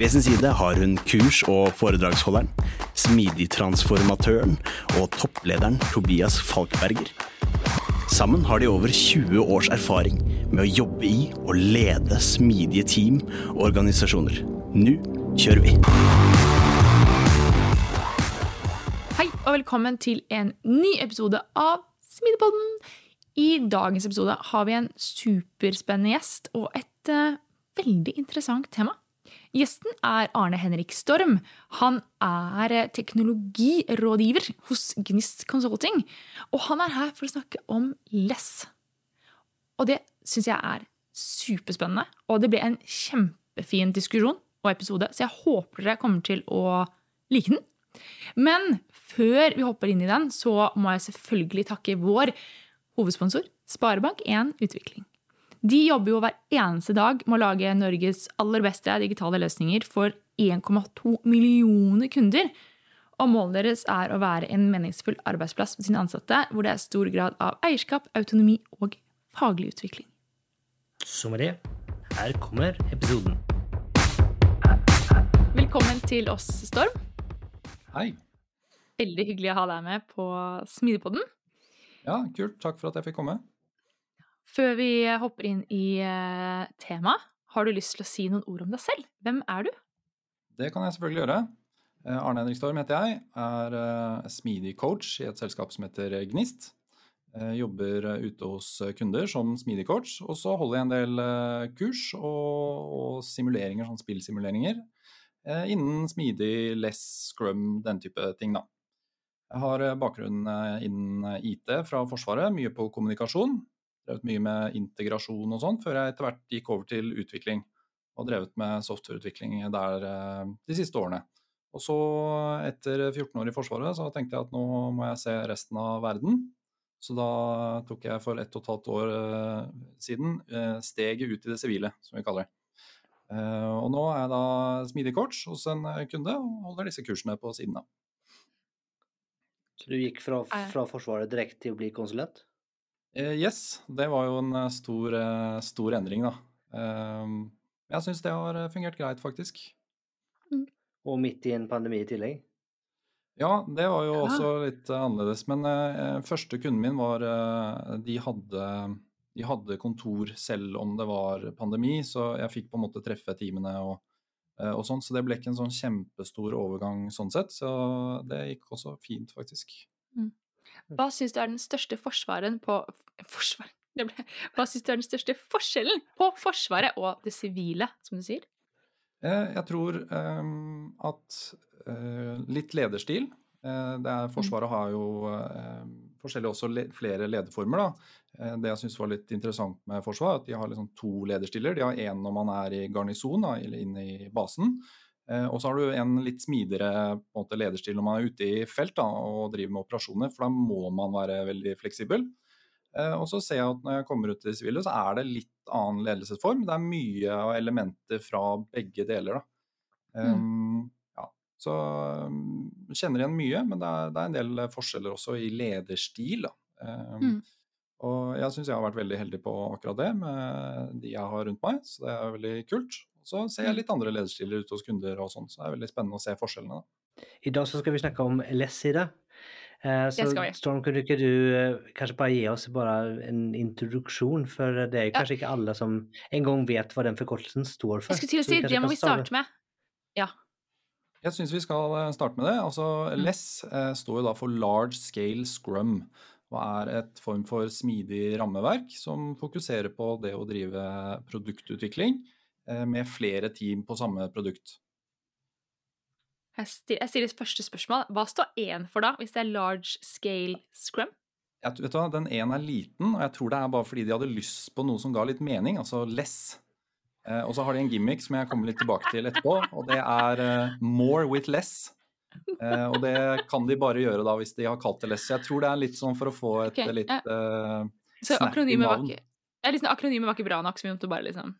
Ved sin side har hun kurs- og foredragsholderen, smidigtransformatøren og topplederen Tobias Falkberger. Sammen har de over 20 års erfaring med å jobbe i og lede smidige team og organisasjoner. Nå kjører vi! Hei og velkommen til en ny episode av Smidepodden. I dagens episode har vi en superspennende gjest og et uh, veldig interessant tema. Gjesten er Arne Henrik Storm. Han er eh, teknologirådgiver hos Gnist Consulting. Og han er her for å snakke om less. Og det syns jeg er superspennende. Og det ble en kjempefin diskusjon og episode, så jeg håper dere kommer til å like den. Men før vi hopper inn i den, så må jeg selvfølgelig takke vår hovedsponsor, Sparebank1 Utvikling. De jobber jo hver eneste dag med å lage Norges aller beste digitale løsninger for 1,2 millioner kunder. Og målet deres er å være en meningsfull arbeidsplass for sine ansatte, hvor det er stor grad av eierskap, autonomi og faglig utvikling. Så med det, her kommer episoden. Velkommen til oss, Storm. Hei. Veldig hyggelig å ha deg med på Smidepodden. Ja, kult. Takk for at jeg fikk komme. Før vi hopper inn i uh, temaet, har du lyst til å si noen ord om deg selv? Hvem er du? Det kan jeg selvfølgelig gjøre. Eh, Arne Henrik Storm heter jeg. Er uh, smidig coach i et selskap som heter Gnist. Uh, jobber ute hos kunder som smidig coach. Og så holder jeg en del kurs og simuleringer, sånn spillsimuleringer, innen smidig, less, scrum, den type ting, da. Jeg har bakgrunn innen IT fra Forsvaret, mye på kommunikasjon. Drevet mye med integrasjon og sånn, før jeg etter hvert gikk over til utvikling. Og drevet med softwareutvikling der de siste årene. Og så, etter 14 år i Forsvaret, så tenkte jeg at nå må jeg se resten av verden. Så da tok jeg for ett og et halvt år siden steget ut i det sivile, som vi kaller det. Og nå er jeg da smidig coach hos en kunde og holder disse kursene på siden av. Så du gikk fra, fra Forsvaret direkte til å bli konsulent? Uh, yes, det var jo en stor, uh, stor endring, da. Uh, jeg syns det har fungert greit, faktisk. Mm. Og midt i en pandemi i tillegg? Ja, det var jo ja. også litt annerledes. Men første kunden min var de hadde, de hadde kontor selv om det var pandemi, så jeg fikk på en måte treffe teamene og, og sånn. Så det ble ikke en sånn kjempestor overgang sånn sett. Så det gikk også fint, faktisk. Mm. Hva syns du er den største forsvaren på Forsvar? Hva syns du er den største forskjellen på Forsvaret og det sivile, som du sier? Jeg tror um, at uh, litt lederstil uh, det er, Forsvaret har jo uh, forskjellige også le flere lederformer. Da. Det jeg syns var litt interessant med Forsvaret, at de har liksom to lederstiller. De har én når man er i garnison, eller inne i basen. Og så har du en litt smidigere måte, lederstil når man er ute i felt da, og driver med operasjoner, for da må man være veldig fleksibel. Og så ser jeg at når jeg kommer ut i det sivile, så er det litt annen ledelsesform. Det er mye av elementer fra begge deler. Da. Mm. Um, ja. Så um, kjenner igjen mye, men det er, det er, en del forskjeller også i lederstil. Da. Um, mm. Og jeg syns jeg har vært veldig heldig på akkurat det med de jeg har rundt meg, så det er veldig kult. Så ser jeg litt andre lederstiler ute hos kunder og sånn, så det er veldig spennende å se forskjellene. I dag så skal vi snakke om LS-side. Eh, så Storm, kunne ikke du eh, kanskje bare gi oss bare en introduksjon? For det er jo kanskje ja. ikke alle som engang vet hva den forkortelsen står for. Jeg skulle til å si, det må vi starte med. Ja. Jeg syns vi skal starte med det. Altså, LESS eh, står jo da for Large Scale Scrum. og er et form for smidig rammeverk som fokuserer på det å drive produktutvikling eh, med flere team på samme produkt. Jeg stiller første spørsmål. Hva står én for da, hvis det er large scale scrum? Jeg, vet du hva, Den én er liten, og jeg tror det er bare fordi de hadde lyst på noe som ga litt mening, altså less. Eh, og så har de en gimmick som jeg kommer litt tilbake til etterpå, og det er eh, more with less. Eh, og det kan de bare gjøre da hvis de har kalt det less. Jeg tror det er litt sånn for å få et okay, litt uh, så akronymet var, ikke, ja, liksom, akronymet var ikke bra nok, så vi måtte bare liksom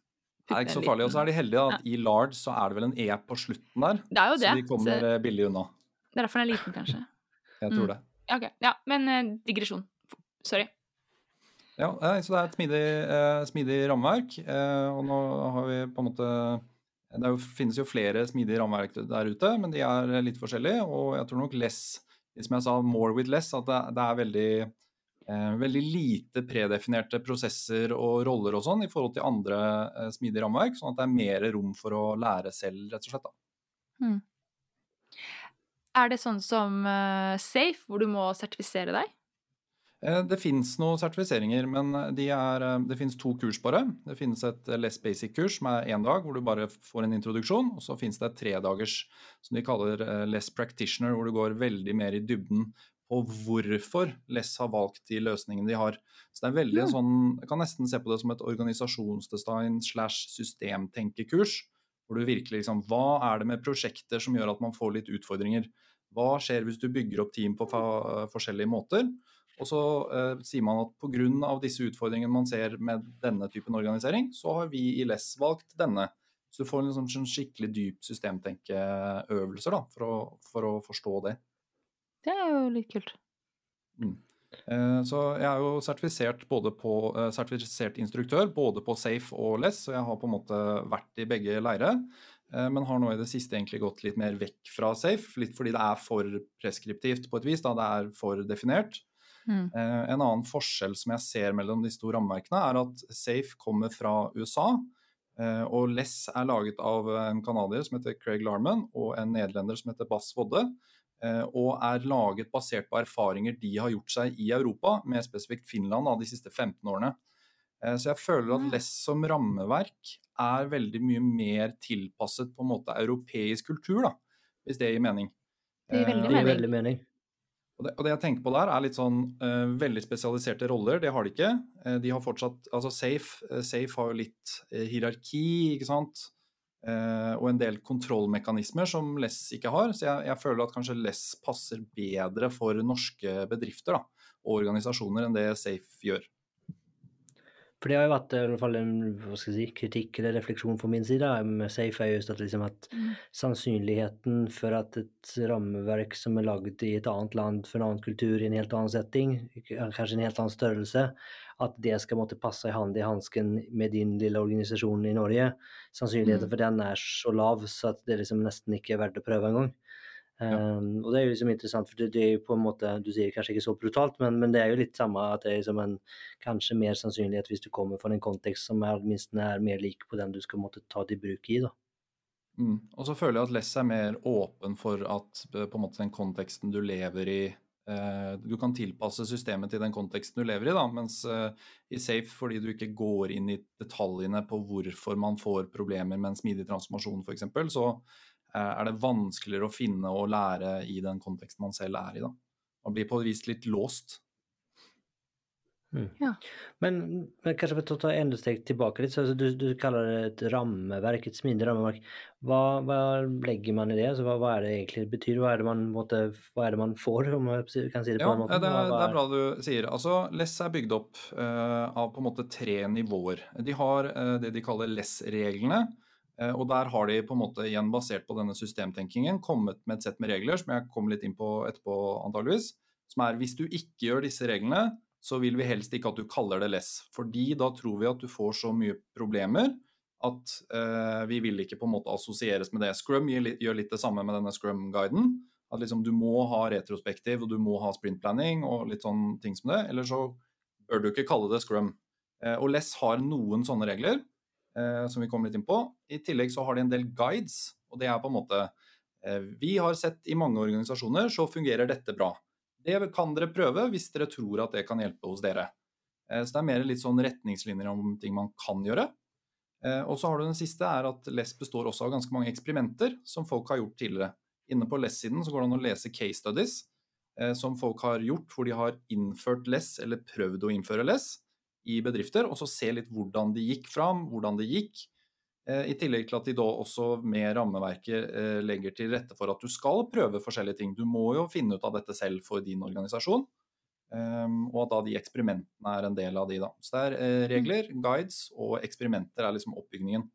er ikke så farlig. Og så er de heldige at i large så er det vel en E på slutten der. Det er jo det. Så de kommer så... Billig unna. Det er derfor den er liten, kanskje. Jeg tror mm. det. Ok, Ja, men uh, digresjon. Sorry. Ja, så det er et smidig, uh, smidig rammeverk. Uh, og nå har vi på en måte det jo, finnes jo flere smidige rammeverk der ute, men de er litt forskjellige. Og jeg tror nok less, som jeg sa, more with less, at det, det er veldig, veldig lite predefinerte prosesser og roller og sånn i forhold til andre eh, smidige rammeverk, sånn at det er mer rom for å lære selv, rett og slett. Mm. Er det sånn som uh, Safe, hvor du må sertifisere deg? Eh, det finnes noen sertifiseringer, men de er, eh, det finnes to kurs bare. Det finnes et less basic-kurs som er én dag, hvor du bare får en introduksjon. Og så finnes det et tredagers som de kaller eh, less practitioner, hvor du går veldig mer i dybden på hvorfor less har valgt de løsningene de har. Så det er veldig mm. sånn, Jeg kan nesten se på det som et organisasjonsdesign slash systemtenkekurs. Hvor du virkelig liksom Hva er det med prosjekter som gjør at man får litt utfordringer? Hva skjer hvis du bygger opp team på forskjellige måter? Og så eh, sier man at pga. disse utfordringene man ser med denne typen organisering, så har vi i LESS valgt denne. Så du får en sånn skikkelig dyp systemtenkeøvelser da, for å, for å forstå det. Det er jo litt kult. Mm. Eh, så jeg er jo sertifisert, både på, eh, sertifisert instruktør både på Safe og LESS, så jeg har på en måte vært i begge leire. Eh, men har nå i det siste egentlig gått litt mer vekk fra Safe, litt fordi det er for preskriptivt på et vis. da Det er for definert. Mm. En annen forskjell som jeg ser mellom disse to rammeverkene, er at Safe kommer fra USA. Og Less er laget av en canadier som heter Craig Larman, og en nederlender som heter Bass Vodde. Eh, og er laget basert på erfaringer de har gjort seg i Europa, med spesifikt Finland da, de siste 15 årene. Så jeg føler at Less som rammeverk er veldig mye mer tilpasset på en måte europeisk kultur, da, hvis det gir mening. Det gir veldig mening. Veldig mening. Og det, og det, jeg tenker på der, er litt sånn uh, veldig spesialiserte roller. Det har de ikke. Uh, de har fortsatt Altså Safe, uh, Safe har jo litt hierarki, ikke sant. Og en del kontrollmekanismer som Less ikke har. Så jeg, jeg, føler at kanskje Less passer bedre for norske bedrifter da, og organisasjoner enn det Safe gjør. For det har jo vært i hvert fall en si, kritikk eller refleksjon fra min side med Safe, er just at, liksom at mm. sannsynligheten for at et rammeverk som er laget i et annet land for en annen kultur, i en helt annen setting, kanskje en helt annen størrelse, at det skal måtte passe i hand i hansken med din lille organisasjon i Norge, sannsynligheten mm. for den er så lav så at det liksom nesten ikke er verdt å prøve engang. Um, og det er jo liksom interessant, for det, det, er jo på en måte Du sier kanskje ikke så brutalt, men, men det er jo litt samme at det er liksom en kanskje mer sannsynlighet hvis du kommer fra en kontekst som er, minst er mer lik på den du skal måtte ta det i bruk i. da. Mm. Og så føler jeg at Less er mer åpen for at eh, på en måte den konteksten du lever i eh, Du kan tilpasse systemet til den konteksten du lever i, da, mens eh, i Safe, fordi du ikke går inn i detaljene på hvorfor man får problemer med en smidig transformasjon f.eks., så er det vanskeligere å finne og lære i den konteksten man selv er i. Da. Man blir på et vis litt låst. Mm. Ja. Men, men, kanskje for å ta enda steg tilbake litt, så altså, du, du, kaller det et rammeverk, et smidig rammeverk. Hva, hva, legger man i det? Altså, hva, hva, er det egentlig betyr? Hva er det man, måtte, hva er det man får, om jeg kan si det på ja, den måten? Det er, det er bra du sier. Altså, Less er bygd opp uh, av på en måte tre nivåer. De har uh, det de kaller Less-reglene. Eh, og der har de på en måte igjen basert på denne systemtenkingen kommet med et sett med regler som jeg kommer litt inn på etterpå antageligvis, som er hvis du ikke gjør disse reglene, så vil vi helst ikke at du kaller det less. Fordi da tror vi at du får så mye problemer at uh, vi vil ikke på en måte assosieres med det. Scrum gjør litt det samme med denne Scrum-guiden. At liksom du må ha retrospektiv og du må ha sprintplanning og litt sånn ting som det. Eller så bør du ikke kalle det Scrum. Uh, og Less har noen sånne regler eh, som vi kommer litt inn på. I tillegg så har de en del guides, og det er på en måte eh, Vi har sett i mange organisasjoner så fungerer dette bra. Det kan dere prøve hvis dere tror at det kan hjelpe hos dere. Eh, så det er mer litt sånn retningslinjer om ting man kan gjøre. Eh, og så har du den siste, er at LESS består også av ganske mange eksperimenter som folk har gjort tidligere. Inne på LESS-siden så går det an å lese case studies eh, som folk har gjort hvor de har innført LESS eller prøvd å innføre LESS i bedrifter, og så se litt hvordan de gikk fram, hvordan det gikk. I tillegg til at de da også med rammeverket legger til rette for at du skal prøve forskjellige ting. Du må jo finne ut av dette selv for din organisasjon. Um, og at da de eksperimentene er en del av de. da. Så det er uh, regler, guides og eksperimenter er liksom oppbygningen.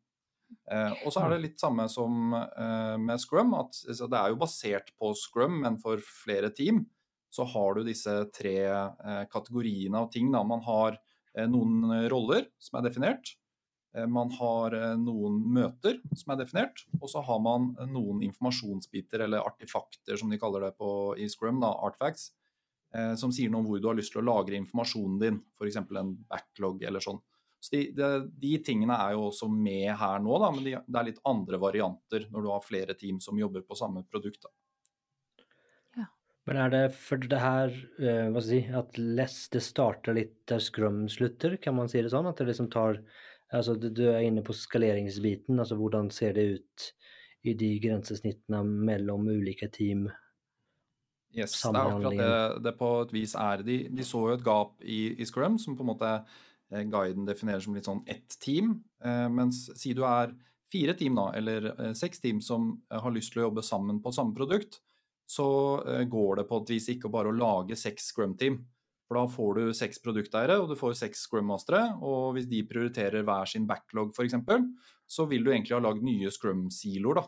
Og så er det litt samme som med Scrum, at det er jo basert på Scrum, men for flere team så har du disse tre kategoriene av ting. da. Man har noen roller som er definert. Man har noen møter som er definert, og så har man noen informasjonsbiter, eller artifakter som de kaller det på, i Scrum, da, artfacts, eh, som sier noe om hvor du har lyst til å lagre informasjonen din, f.eks. en backlog eller sånn. Så de, de, de, tingene er jo også med her nå, da, men de, det er litt andre varianter når du har flere team som jobber på samme produkt. Da. Men er det for det her uh, hva skal jeg si, at less det starter litt der Scrum slutter, kan man si det sånn? At det liksom tar altså Du er inne på skaleringsbiten, altså hvordan ser det ut i de grensesnittene mellom ulike team Yes, det er akkurat det det på et vis er. De, de så jo et gap i, i, Scrum, som på en måte eh, guiden definerer som litt sånn ett team. Eh, mens si du er fire team, da, eller eh, seks team som eh, har lyst til å jobbe sammen på samme produkt, så eh, går det på et vis ikke bare å lage seks Scrum-team. For da får du seks produkteiere, og du får seks Scrum-mastere. Og hvis de prioriterer hver sin backlog, f.eks., så vil du egentlig ha lagd nye Scrum-siloer, da.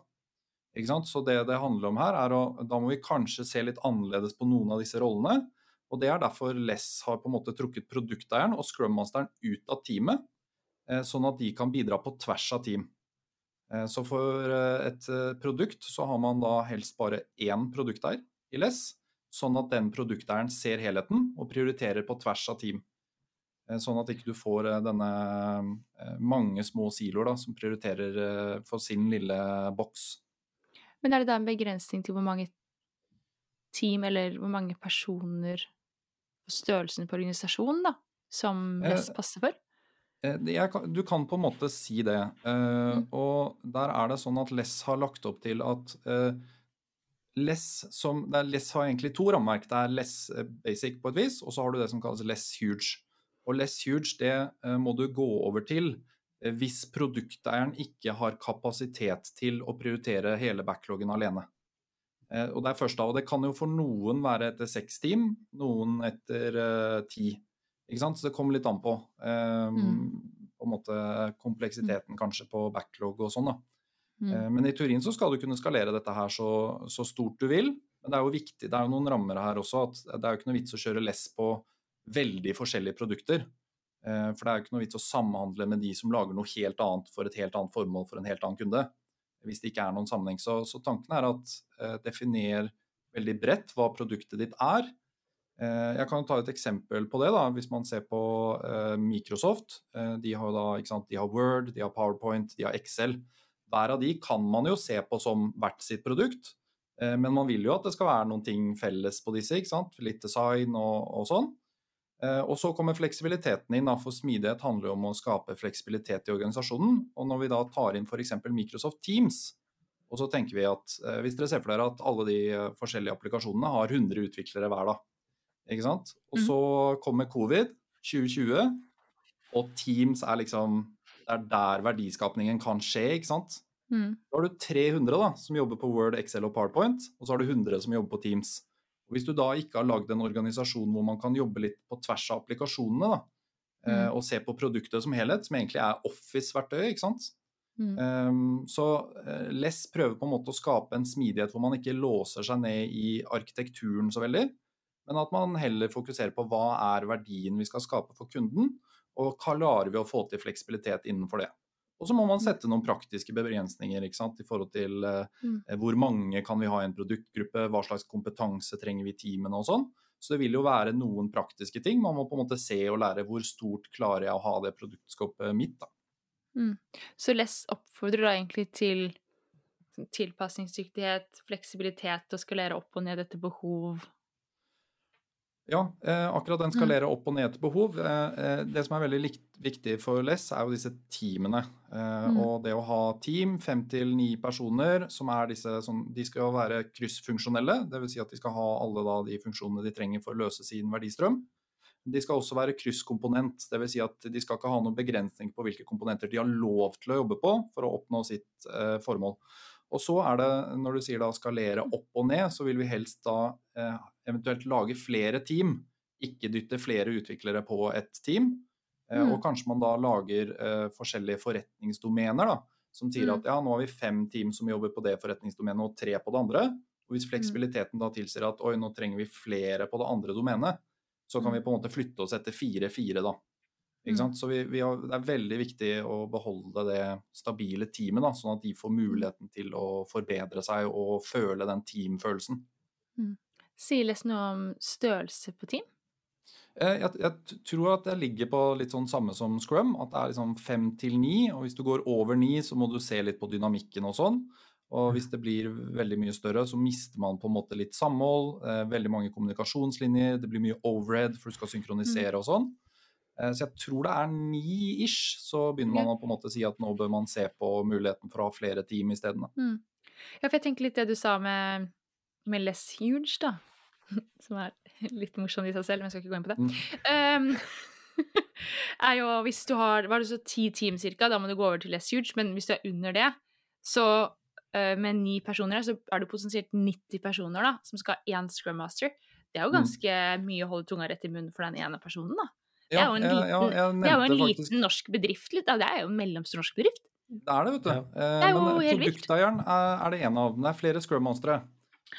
Så det det handler om her, er å Da må vi kanskje se litt annerledes på noen av disse rollene. Og det er derfor Less har på en måte trukket produkteieren og Scrum-masteren ut av teamet, eh, sånn at de kan bidra på tvers av team. Eh, så for eh, et produkt så har man da helst bare én produkteier i Less, sånn at den produkteieren ser helheten og prioriterer på tvers av team. Sånn at ikke du får denne mange små siloer da, som prioriterer for sin lille boks. Men er det da en begrensning til hvor mange team, eller hvor mange personer og størrelsen på organisasjonen, da, som eh, passer for? Eh, kan, du kan på en måte si det. Eh, mm. Og der er det sånn at LESS har lagt opp til at eh, LESS, som, LESS har egentlig to rammeverk. Det er LESS basic på et vis, og så har du det som kalles LESS huge. Og LESS huge det må du gå over til hvis produkteieren ikke har kapasitet til å prioritere hele backloggen alene. Og Det er først da, og det kan jo for noen være etter seks team, noen etter ti. Ikke sant? Så det kommer litt an på. Um, mm. på en måte kompleksiteten kanskje på backlog og sånn. da. Mm. Uh, men i teorien så skal du kunne skalere dette her så, så, stort du vil. Men det er jo viktig, det er jo noen rammer her også. at Det er jo ikke noe vits å kjøre less på veldig forskjellige produkter. Eh, for det er jo ikke noe vits å samhandle med de som lager noe helt annet for et helt annet formål for en helt annen kunde. Hvis det ikke er noen sammenheng. Så, så tanken er at eh, definer veldig bredt hva produktet ditt er. Eh, jeg kan ta et eksempel på det. da, Hvis man ser på eh, Microsoft. Eh, de har, da, de har Word, de har PowerPoint, de har Excel. Hver av de kan man jo se på som hvert sitt produkt. Men man vil jo at det skal være noen ting felles på disse. ikke sant? Litt design og, og sånn. Og så kommer fleksibiliteten inn. For smidighet handler jo om å skape fleksibilitet i organisasjonen. Og når vi da tar inn f.eks. Microsoft Teams, og så tenker vi at hvis dere ser for dere at alle de forskjellige applikasjonene har 100 utviklere hver, da. Ikke sant? Og så mm. kommer covid 2020, og Teams er liksom Det er der verdiskapningen kan skje, ikke sant? Mm. Da har du 300 da, som jobber på Word, Excel og PowerPoint, og så har du 100 som jobber på Teams. Og Hvis du da ikke har lagd en organisasjon hvor man kan jobbe litt på tvers av applikasjonene, da, eh, mm. og se på produktet som helhet, som egentlig er Office-verktøyet, ikke sant. Mm. Um, så uh, Less prøver på en måte å skape en smidighet hvor man ikke låser seg ned i arkitekturen så veldig, men at man heller fokuserer på hva er verdien vi skal skape for kunden, og hva klarer vi å få til fleksibilitet innenfor det. Og så må man sette noen praktiske begrensninger i forhold til eh, mm. Hvor mange kan vi ha i en produktgruppe, hva slags kompetanse trenger vi i teamene og sånn. Så det vil jo være noen praktiske ting. Man må på en måte se og lære hvor stort klarer jeg å ha det produktskapet mitt. da. Mm. Så Less oppfordrer da egentlig til tilpasningsdyktighet, fleksibilitet og skalere opp og ned etter behov? Ja, eh, akkurat den Mm. skalerer opp og ned til behov. Eh, eh, det som er veldig viktig for LESS, er jo disse teamene. Eh, Mm. Og det å ha team, fem til ni personer, som er disse som, De skal være kryssfunksjonelle, dvs. Si at de skal ha alle da, de funksjonene de trenger for å løse sin verdistrøm. De skal også være krysskomponent, dvs. Si at de skal ikke ha noen begrensning på hvilke komponenter de har lov til å jobbe på for å oppnå sitt formål. Og så er det, når du sier da skalere opp og ned, så vil vi helst da eh, eventuelt lage flere team, ikke dytte flere utviklere på et team. Eh, Mm. Og kanskje man da lager eh, forskjellige forretningsdomener, da, som sier Mm. at ja, nå har vi fem team som jobber på det forretningsdomenet og tre på det andre. Og hvis fleksibiliteten da tilsier at oi, nå trenger vi flere på det andre domenet, så kan Mm. vi på en måte flytte oss etter fire-fire, da. Mm. Så vi, vi har, det er veldig viktig å beholde det stabile teamet, da, sånn at de får muligheten til å forbedre seg og føle den teamfølelsen. Sier Les noe om størrelse på team? Eh, Jeg, jeg tror at jeg ligger på litt sånn samme som Scrum, at det er liksom fem til ni. Og hvis du går over ni, så må du se litt på dynamikken og sånn. Og hvis det blir veldig mye større, så mister man på en måte litt samhold. Eh, veldig mange kommunikasjonslinjer, det blir mye overhead, for du skal synkronisere og sånn. Eh, så jeg tror det er ni-ish, så begynner man å på en måte si at nå bør man se på muligheten for å ha flere team isteden. Mm. Ja, for jeg tenker litt det du sa med, med Less Huge, da. Som er litt morsomt i seg selv, men jeg skal ikke gå inn på det. Um, er jo hvis du har Hva er det så ti team cirka, da må du gå over til Less Huge, men hvis du er under det, så uh, med ni personer, så er det potensielt 90 personer da, som skal ha én Scrum Master. Det er jo Mm. ganske mye å holde tunga rett i munnen for den ene personen, da. Det er jo en liten, ja, jeg det er jo en liten faktisk- norsk bedrift. litt. Det er jo en mellomstor norsk bedrift. Det er det, vet du. Ja. Eh, Det er jo Men helt produkteieren er, er det en av dem. Det er flere Scrum Mastere.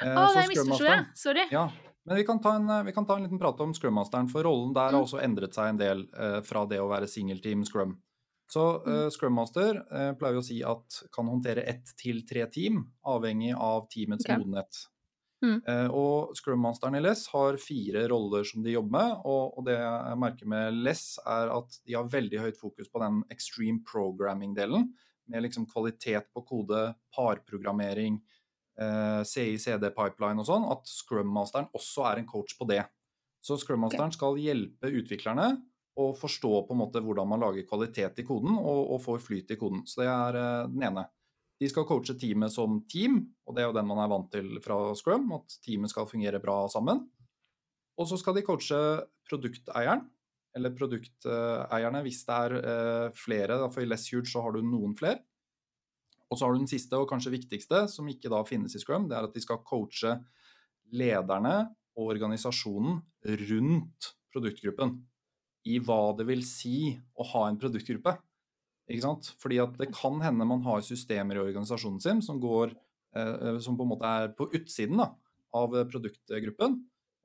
Eh, Å, så det misforsto jeg. Sorry. Ja, men vi kan, ta en, eh, vi kan ta en liten prat om Scrum Masteren, for rollen der har Mm. også endret seg en del eh, fra det å være singelteam Scrum. Så Mm. eh, Scrum Master eh, pleier vi å si at kan håndtere ett til tre team, avhengig av teamets okay. modenhet. Mm. Eh, og Scrum Masteren i Less har fire roller som de jobber med, og, det jeg merker med Less er at de har veldig høyt fokus på den extreme programming-delen, med liksom kvalitet på kode, parprogrammering, eh, CI-CD-pipeline og sånn, at Scrum Masteren også er en coach på det. Så Scrum Masteren skal hjelpe utviklerne å forstå på en måte hvordan man lager kvalitet i koden og, og får flyt i koden. Så det er eh, den ene. De skal coache teamet som team, og det er jo den man er vant til fra Scrum, at teamet skal fungere bra sammen. Og så skal de coache produkteieren, eller produkteierne hvis det er eh, flere, for i Less Huge så har du noen flere. Og så har du den siste og kanskje viktigste, som ikke da finnes i Scrum, det er at de skal coache lederne og organisasjonen rundt produktgruppen i hva det vil si å ha en produktgruppe. Ikke sant? Fordi at det kan hende man har systemer i organisasjonen sin som, går, eh, som på en måte er på utsiden da, av produktgruppen.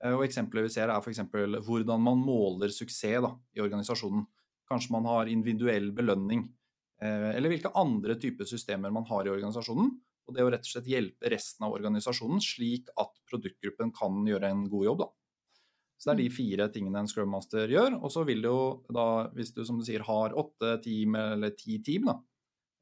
Eh, og Eksempelet vi ser er f.eks. hvordan man måler suksess da, i organisasjonen. Kanskje man har individuell belønning. Eh, eller hvilke andre typer systemer man har i organisasjonen. Og det å rett og slett hjelpe resten av organisasjonen slik at produktgruppen kan gjøre en god jobb. da. Så det er de fire tingene en Scrum Master gjør. Og så vil det jo da, hvis du som du sier har åtte team eller ti team, da,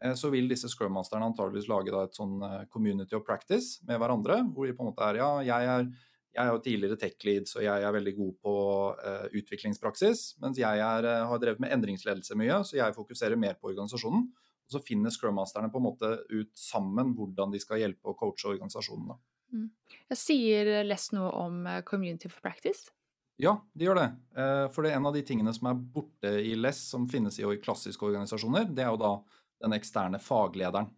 eh, så vil disse Scrum Masterne antageligvis lage da et sånn eh, community of practice med hverandre. Hvor de på en måte er ja, jeg er, jeg er jo tidligere tech lead, så jeg er veldig god på uh, utviklingspraksis. Mens jeg er, har drevet med endringsledelse mye, så jeg fokuserer mer på organisasjonen. Og så finner Scrum Masterne på en måte ut sammen hvordan de skal hjelpe og coache organisasjonen. da. Jeg sier less noe om Community for Practice. Ja, de gjør det. Eh, For det er en av de tingene som er borte i LESS, som finnes i klassiske organisasjoner, det er jo da den eksterne faglederen.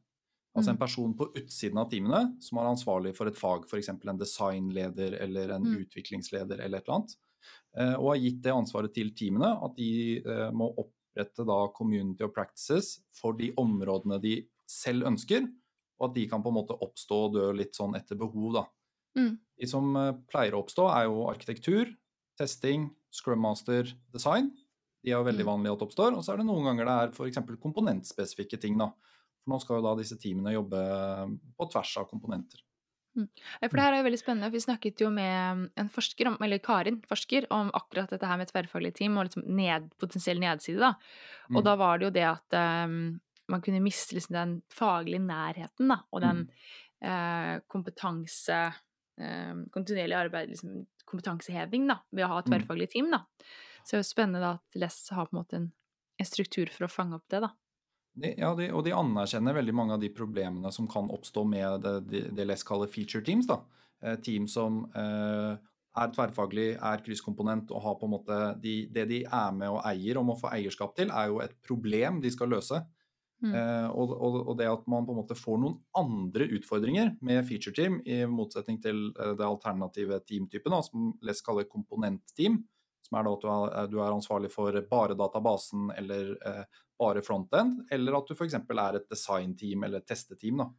Altså en Mm. person på utsiden av teamene som er ansvarlig for et fag, f.eks. en designleder eller en Mm. utviklingsleder eller et eller annet. Eh, Og har gitt det ansvaret til teamene, at de eh, må opprette da community of practices for de områdene de selv ønsker, og at de kan på en måte oppstå og dø litt sånn etter behov, da. Mm. De som pleier å oppstå, er jo arkitektur, testing, scrum master, design. De er jo veldig Mm. vanlige at oppstår. Og så er det noen ganger det er f.eks. komponentspesifikke ting. da. For nå skal jo da disse teamene jobbe på tvers av komponenter. Mm. For det her er jo veldig spennende. Vi snakket jo med en forsker, om, eller Karin, forsker, om akkurat dette her med tverrfaglig team og liksom ned, potensiell nedside. da. Og Mm. da var det jo det at um, man kunne miste liksom den faglige nærheten da, og den Mm. eh, kompetanse kontinuerlig arbeid, liksom kompetanseheving, da, ved å ha et tverrfaglig team, da. Så det er jo spennende da at LESS har på en måte en, en struktur for å fange opp det, da. De, ja, de, og de anerkjenner veldig mange av de problemene som kan oppstå med det, det, det kaller feature teams. da. Eh, team som eh, er tverrfaglig, er krysskomponent og har på en måte de, Det de er med og eier og må få eierskap til, er jo et problem de skal løse. Mm. Eh, og, og, og det at man på en måte får noen andre utfordringer med feature team, i motsetning til eh, det alternative teamtypen, da, som Les kaller komponentteam, som er da at du er, du er ansvarlig for bare databasen eller eh, bare frontend, eller at du f.eks. er et designteam eller et testeteam. Da.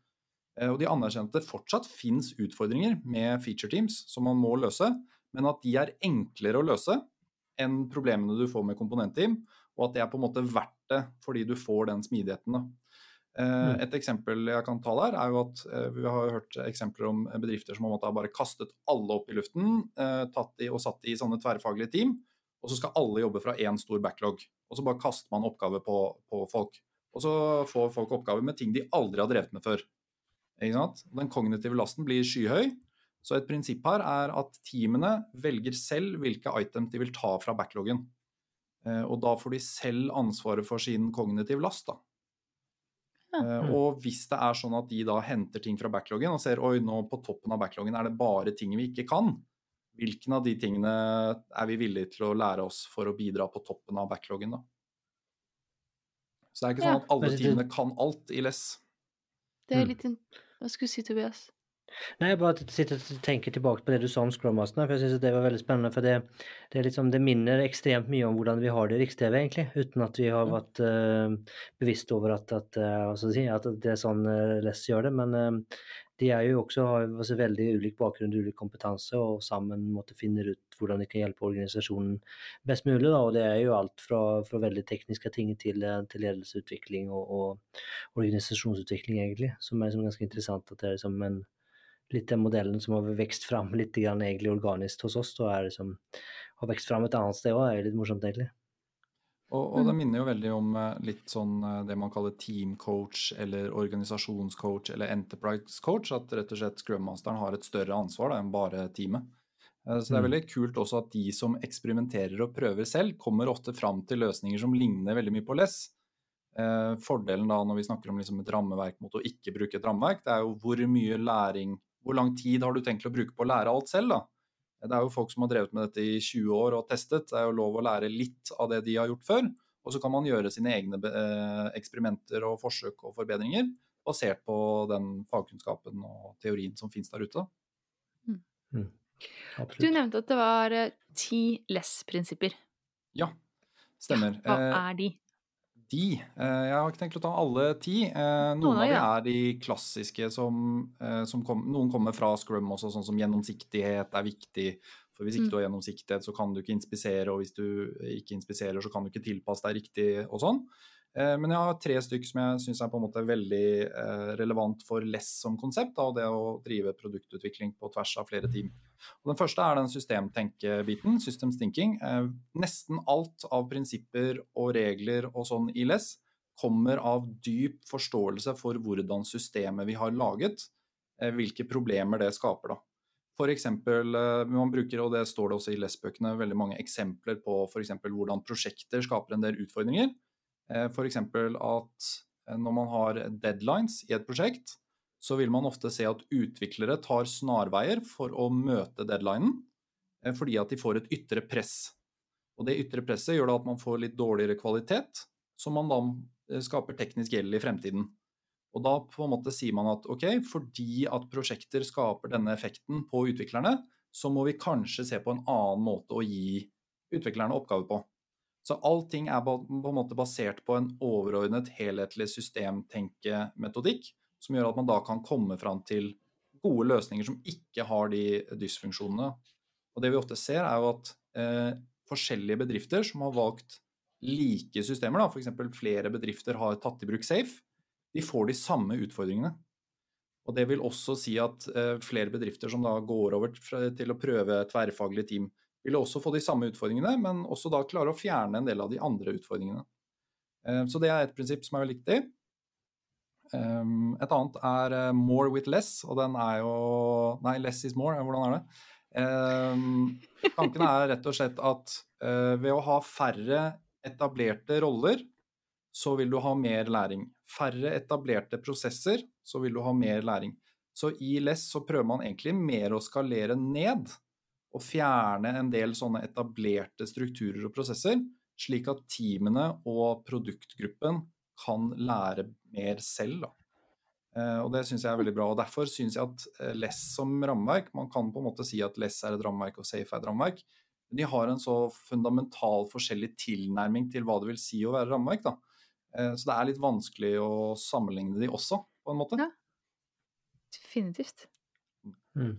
Eh, og de anerkjente fortsatt fins utfordringer med feature teams som man må løse, men at de er enklere å løse enn problemene du får med komponentteam, og at det er på en måte verdt det fordi du får den smidigheten. Da. Eh, Mm. Et eksempel jeg kan ta der, er jo at eh, vi har hørt eksempler om bedrifter som har bare kastet alle opp i luften eh, tatt i, og satt i sånne tverrfaglige team, og så skal alle jobbe fra én stor backlog. Og så bare kaster man oppgaver på, på folk. Og så får folk oppgaver med ting de aldri har drevet med før. Den kognitive lasten blir skyhøy. Så et prinsipp her er at teamene velger selv hvilke items de vil ta fra backloggen. Eh, Og da får de selv ansvaret for sin kognitive last. da. Ja. Eh, Og hvis det er sånn at de da henter ting fra backloggen og ser oi, nå på toppen av backloggen er det bare ting vi ikke kan, hvilken av de tingene er vi villige til å lære oss for å bidra på toppen av backloggen, da? Så det er ikke sånn at alle Men teamene kan alt i less. Det er Mm. litt Hva skulle du si, Tobias? Nei, jeg bare sitter og tenker tilbake på det du sa om Scrum for jeg synes det var veldig spennende. For det, det, liksom, det minner ekstremt mye om hvordan vi har det i Riks-TV, egentlig. Uten at vi har vært uh, bevisst over at, at, eh, jeg si, at det er sånn uh, Les gjør det. Men uh, de er jo også, har også veldig ulik bakgrunn og ulik kompetanse, og sammen måtte finne ut hvordan de kan hjelpe organisasjonen best mulig. Da. Og det er jo alt fra, fra veldig tekniske ting til, eh, til ledelsesutvikling og, og organisasjonsutvikling, egentlig. Som er liksom ganske interessant. at det er liksom en litt den modellen som har vekst fram litt grann egentlig organisk hos oss, og er liksom, har vekst fram et annet sted òg, er litt morsomt, egentlig. Og, og det minner jo veldig om eh, litt sånn eh, det man kaller team coach eller organisasjonscoach eller enterprise coach. At rett og slett Scrum Masteren har et større ansvar da, enn bare teamet. Eh, Så det er Mm. veldig kult også at de som eksperimenterer og prøver selv, kommer ofte fram til løsninger som ligner veldig mye på less. Eh, Fordelen da når vi snakker om liksom et rammeverk mot å ikke bruke et rammeverk, det er jo hvor mye læring Hvor lang tid har du tenkt å bruke på å lære alt selv, da? Det er jo folk som har drevet med dette i 20 år og testet. Det er jo lov å lære litt av det de har gjort før. Og så kan man gjøre sine egne eh, eksperimenter og forsøk og forbedringer basert på den fagkunnskapen og teorien som finnes der ute. Du nevnte at det var eh, ti less-prinsipper. Ja, stemmer. Hva Eh, er de? De eh, Jeg har ikke tenkt å ta alle ti. Eh, Noen av de, er de klassiske som, eh, som kom, Noen kommer fra Scrum også, sånn som gjennomsiktighet er viktig. For hvis ikke Mm. du har gjennomsiktighet, så kan du ikke inspisere, og hvis du ikke inspiserer, så kan du ikke tilpasse deg riktig og sånn. Eh, Men jeg har tre stykker som jeg syns er på en måte veldig eh, relevant for less som konsept, og det å drive produktutvikling på tvers av flere team. Og Den første er den systemtenkebiten, systems thinking. Eh, Nesten alt av prinsipper og regler og sånn i less kommer av dyp forståelse for hvordan systemet vi har laget, hvilke problemer det skaper. da. Eh, man bruker, og det står det også i less-bøkene, veldig mange eksempler på eksempel hvordan prosjekter skaper en del utfordringer. Eh, eksempel at eh, når man har deadlines i et prosjekt, så vil man ofte se at utviklere tar snarveier for å møte deadlinen, eh, fordi at de får et ytre press. Og det ytre presset gjør at man får litt dårligere kvalitet, som man da skaper teknisk gjeld i fremtiden. Og da på en måte sier man at ok, fordi at prosjekter skaper denne effekten på utviklerne, så må vi kanskje se på en annen måte å gi utviklerne oppgaver på. Så allting er på en måte basert på en overordnet, helhetlig systemtenkemetodikk, som gjør at man da kan komme fram til gode løsninger som ikke har de dysfunksjonene. Og det vi ofte ser, er jo at eh, forskjellige bedrifter som har valgt like systemer, da, f.eks. flere bedrifter har tatt i bruk Safe, de får de samme utfordringene. Og det vil også si at eh, flere bedrifter som da går over til å prøve tverrfaglige team, vil også få de samme utfordringene, men også da klare å fjerne en del av de andre utfordringene. Eh, så det er et prinsipp som er veldig viktig. Um, et annet er uh, More with less, og den er jo Nei, less is more, hvordan er det? Tanken er rett og slett at ved å ha færre etablerte roller, så vil du ha mer læring. Færre etablerte prosesser, så vil du ha mer læring. Så i LESS så prøver man egentlig mer å skalere ned og fjerne en del sånne etablerte strukturer og prosesser, slik at teamene og produktgruppen kan lære mer selv. Da. Eh, og Det syns jeg er veldig bra. og Derfor syns jeg at eh, Less som rammeverk Man kan på en måte si at Less er et rammeverk og Safe er et rammeverk. Men de har en så fundamental forskjellig tilnærming til hva det vil si å være rammeverk. da. Eh, så det er litt vanskelig å sammenligne de også, på en måte. Ja. Definitivt. Mm.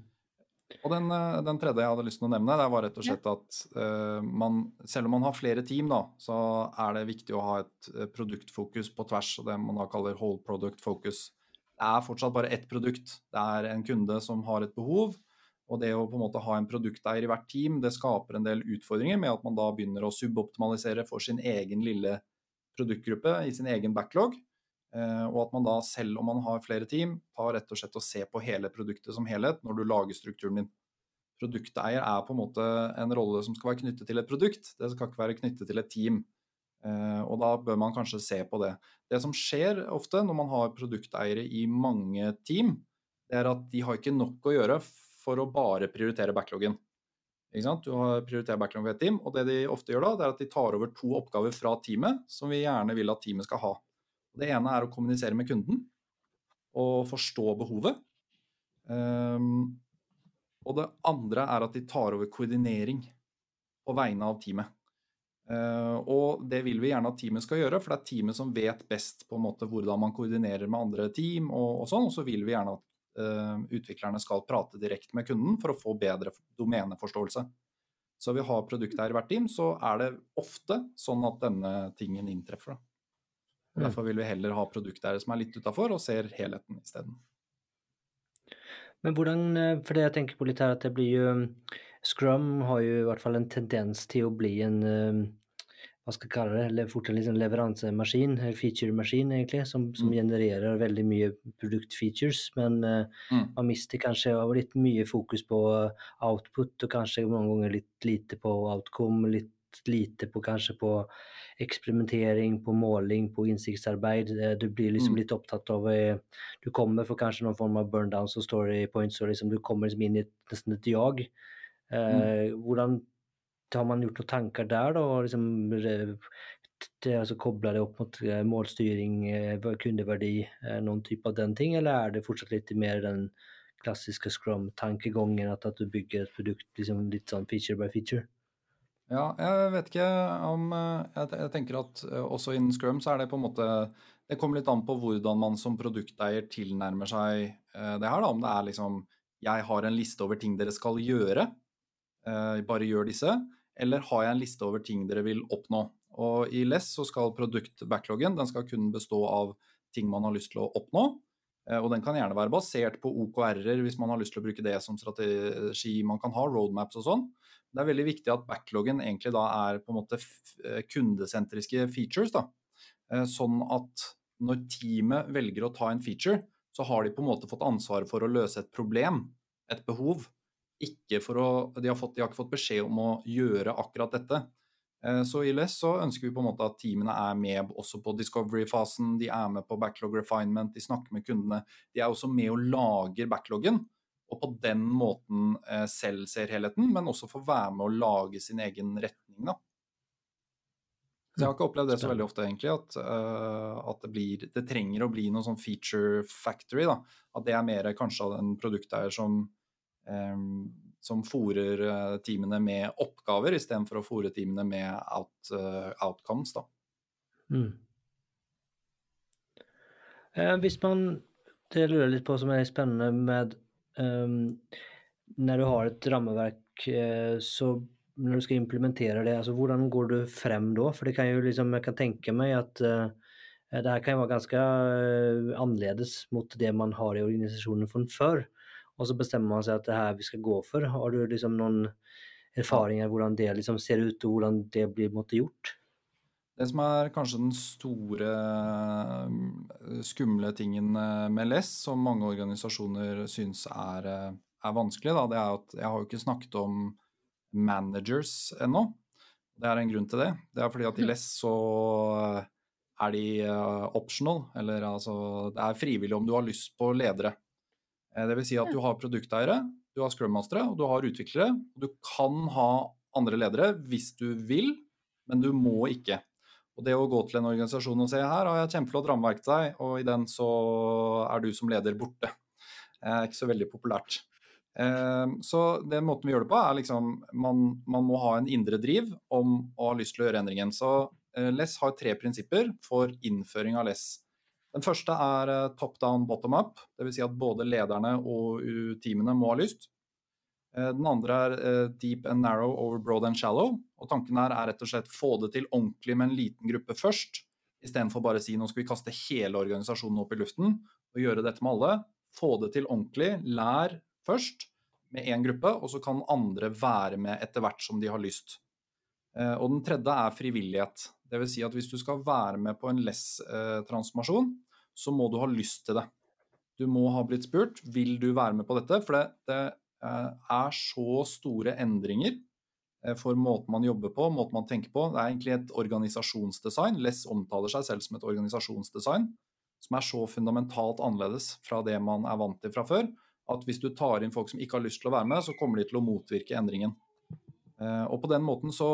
Og den, eh, den, tredje jeg hadde lyst til å nevne, det var rett og slett at uh, man, selv om man har flere team, da, så er det viktig å ha et eh, produktfokus på tvers, og det man da kaller whole product focus. Det er fortsatt bare ett produkt. Det er en kunde som har et behov. Og det å på en måte ha en produkteier i hvert team, det skaper en del utfordringer med at man da begynner å suboptimalisere for sin egen lille produktgruppe i sin egen backlog. Eh, og at man da, selv om man har flere team, tar rett og slett og ser på hele produktet som helhet når du lager strukturen din. Produkteier er på en måte en rolle som skal være knyttet til et produkt, det skal ikke være knyttet til et team. Eh, og da bør man kanskje se på det. Det som skjer ofte når man har produkteiere i mange team, det er at de har ikke nok å gjøre for å bare prioritere backloggen. Du har prioritert backlog ved et team, og det de ofte gjør da, det er at de tar over to oppgaver fra teamet som vi gjerne vil at teamet skal ha. Det ene er å kommunisere med kunden og forstå behovet. Um, og det andre er at de tar over koordinering på vegne av teamet. Uh, og det vil vi gjerne at teamet skal gjøre, for det er teamet som vet best på en måte hvordan man koordinerer med andre team. Og, og sånn, og så vil vi gjerne at uh, utviklerne skal prate direkte med kunden for å få bedre domeneforståelse. Så vi har produktet produkter i hvert team, så er det ofte sånn at denne tingen inntreffer. Da. Og Derfor vil vi heller ha produkter som er litt utafor, og ser helheten isteden. Men hvordan, eh, for det jeg tenker på litt her, at det blir jo Scrum har jo i hvert fall en tendens til å bli en eh, hva skal jeg kalle det, eller fort en liksom leveransemaskin, featuremaskin egentlig, som, som mm. genererer veldig mye produktfeatures. Men uh, mm. man mister kanskje litt mye fokus på output, og kanskje mange ganger litt lite på outcome, litt lite på kanskje på eksperimentering, på måling, på innsiktsarbeid. Eh, du blir liksom mm. litt opptatt av eh, Du kommer for kanskje noen form av burndowns og story points, og liksom du kommer liksom inn i nesten et jag. Eh, mm. Hvordan har man gjort noen tanker der, da? og liksom altså Koble det opp mot målstyring, kundeverdi, noen type av den ting, eller er det fortsatt litt mer den klassiske scrum-tankegangen, at, at, du bygger et produkt liksom litt sånn feature by feature? Ja, jeg vet ikke om eh, Jeg tenker at eh, også innen Scrum så er det på en måte Det kommer litt an på hvordan man som produkteier tilnærmer seg eh, det her. da, Om det er liksom Jeg har en liste over ting dere skal gjøre, bare gjør disse. Eller har jeg en liste over ting dere vil oppnå. Og I LESS så skal produktbackloggen den skal kun bestå av ting man har lyst til å oppnå. Og den kan gjerne være basert på OKR-er hvis man har lyst til å bruke det som strategi man kan ha, roadmaps og sånn. Det er veldig viktig at backloggen egentlig da er på en måte eh, kundesentriske features. da. Eh, sånn at når teamet velger å ta en feature, så har de på en måte fått ansvaret for å løse et problem, et behov. Ikke for å, de, har fått, de har ikke fått beskjed om å gjøre akkurat dette. Eh, så i LES så ønsker vi på en måte at teamene er med også på discovery-fasen, de er med på backlog refinement, de snakker med kundene. De er også med og lager backloggen og på den måten eh, selv ser helheten, men også får være med å lage sin egen retning. da. Så jeg har ikke opplevd det så veldig ofte, egentlig, at, uh, at det, blir, det, trenger å bli noe sånn feature factory. da, At det er mer kanskje en produkteier som, um, som fòrer teamene med oppgaver, istedenfor å fòre teamene med out, uh, outcomes. da. Mm. hvis man Det lurer litt på som er spennende med um, Når du har et rammeverk uh, så når du skal implementere det, altså hvordan går du frem da? For det kan jo liksom, jeg kan tenke meg at uh, det her kan være ganske uh, annerledes mot det man har i organisasjonen fra før. Og så bestemmer man seg at det er her vi skal gå for. Har du liksom noen erfaringer hvordan det liksom ser ut, og hvordan det blir måtte, gjort? Det som er kanskje den store skumle tingen med LESS, som mange organisasjoner syns er, er vanskelig, da, det er at jeg har jo ikke snakket om managers ennå. Det er en grunn til det. Det er fordi at i LESS så er de optional, eller altså det er frivillig om du har lyst på ledere. Det vil si at du har produkteiere, du har scrum-mastere og du har utviklere. og Du kan ha andre ledere hvis du vil, men du må ikke. Og det å gå til en organisasjon og si her har jeg et kjempeflott rammeverk til deg, og i den så er du som leder borte. Det er ikke så veldig populært. Ehm, så den måten vi gjør det på, er liksom man, man må ha en indre driv om å ha lyst til å gjøre endringen. Så eh, LESS har tre prinsipper for innføring av LESS. Den første er eh, top down, bottom up. Dvs. Si at både lederne og teamene må ha lyst. Eh, den andre er eh, deep and narrow over broad and shallow. Og Tanken her er rett og slett få det til ordentlig med en liten gruppe først, istedenfor bare å si nå skal vi kaste hele organisasjonen opp i luften og gjøre dette med alle. Få det til ordentlig, lær først med én gruppe, og så kan andre være med etter hvert som de har lyst. Eh, og den tredje er frivillighet. Dvs. Si at hvis du skal være med på en less-transformasjon, så må du ha lyst til det. Du må ha blitt spurt vil du være med på dette. For det, det Eh, er så store endringer eh, for måten man jobber på, måten man tenker på. Det er egentlig et organisasjonsdesign. Less omtaler seg selv som et organisasjonsdesign som er så fundamentalt annerledes fra det man er vant til fra før, at hvis du tar inn folk som ikke har lyst til å være med, så kommer de til å motvirke endringen. Eh, og på den måten så,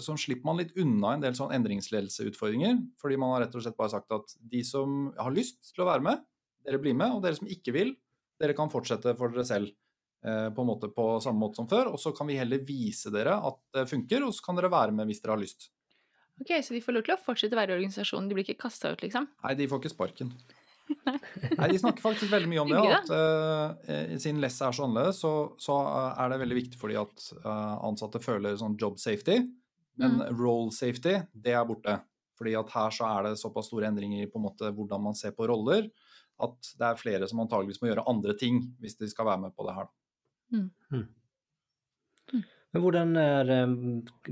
så slipper man litt unna en del sånn endringsledelseutfordringer, fordi man har rett og slett bare sagt at de som har lyst til å være med, dere blir med, og dere som ikke vil, dere kan fortsette for dere selv. Eh, på en måte på samme måte som før. Og så kan vi heller vise dere at det funker, og så kan dere være med hvis dere har lyst. Ok, Så de får lov til å fortsette å være i organisasjonen? De blir ikke kasta ut, liksom? Nei, de får ikke sparken. Nei, De snakker faktisk veldig mye om det. at uh, Siden lesset er så annerledes, så, så, er det veldig viktig for de at uh, ansatte føler sånn job safety. Men mm. role safety, det er borte. Fordi at her så er det såpass store endringer i på en måte hvordan man ser på roller, at det er flere som antageligvis må gjøre andre ting hvis de skal være med på det her. Mm. Mm. Men hvordan er eh,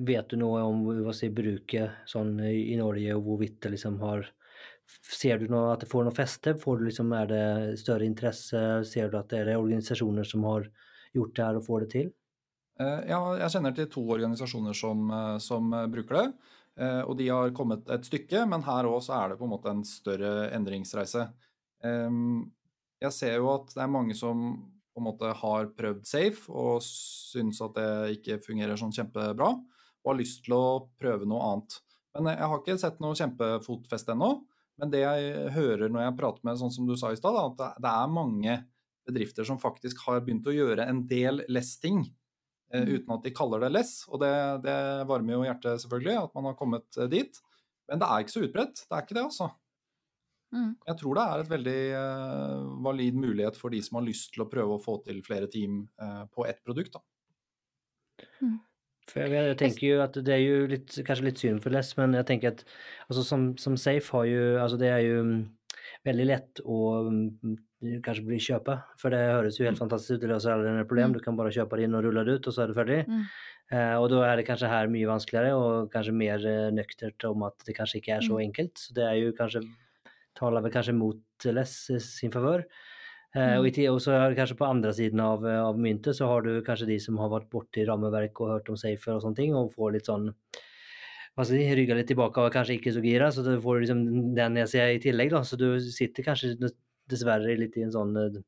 Vet du noe om hva si, bruket sånn i Norge, og hvorvidt det liksom har Ser du noe, at det får noe feste? Får du liksom, er det større interesse? Ser du at det er organisasjoner som har gjort det her og får det til? Eh, ja, jeg kjenner til to organisasjoner som, eh, som bruker det. Og de har kommet et stykke, men her òg er det på en måte en større endringsreise. Jeg ser jo at det er mange som på en måte har prøvd safe og syns at det ikke fungerer sånn kjempebra, og har lyst til å prøve noe annet. Men jeg har ikke sett noe kjempefotfeste ennå. Men det jeg hører når jeg prater med sånn som du sa i stad, at det er mange bedrifter som faktisk har begynt å gjøre en del less-ting eh, mm. uten at de kaller det less. Og det, det varmer jo hjertet, selvfølgelig, at man har kommet eh, dit. Men det er ikke så utbredt. Det er ikke det, altså. Mm. Jeg tror det er et veldig uh, valid mulighet for de som har lyst til å prøve å få til flere team uh, på ett produkt. Mm. For jeg, jeg, tenker jo at det er jo litt, kanskje litt synd for Less, men jeg tenker at altså, som, som, Safe har jo altså Det er jo um, veldig lett å um, kanskje bli kjøpe, for det høres jo helt mm. fantastisk ut. Det løser alle problem. Mm. Du kan bare kjøpe det inn og rulle det ut, og så er det ferdig. Mm. Uh, og da er det kanskje her mye vanskeligere og kanskje mer nøkternt om at det kanskje ikke er så mm. enkelt. Så det er jo kanskje taler vel kanskje mot Less sin favør. Eh, mm. Og, så er det kanskje på andre siden av, av, myntet så har du kanskje de som har vært borti rammeverk og hørt om safer og sånne ting, og får litt sånn hva skal jeg si, rygga litt tilbake og kanskje ikke så gira, så du får liksom den jeg ser i tillegg. da, Så du sitter kanskje dessverre litt i en sånn uh,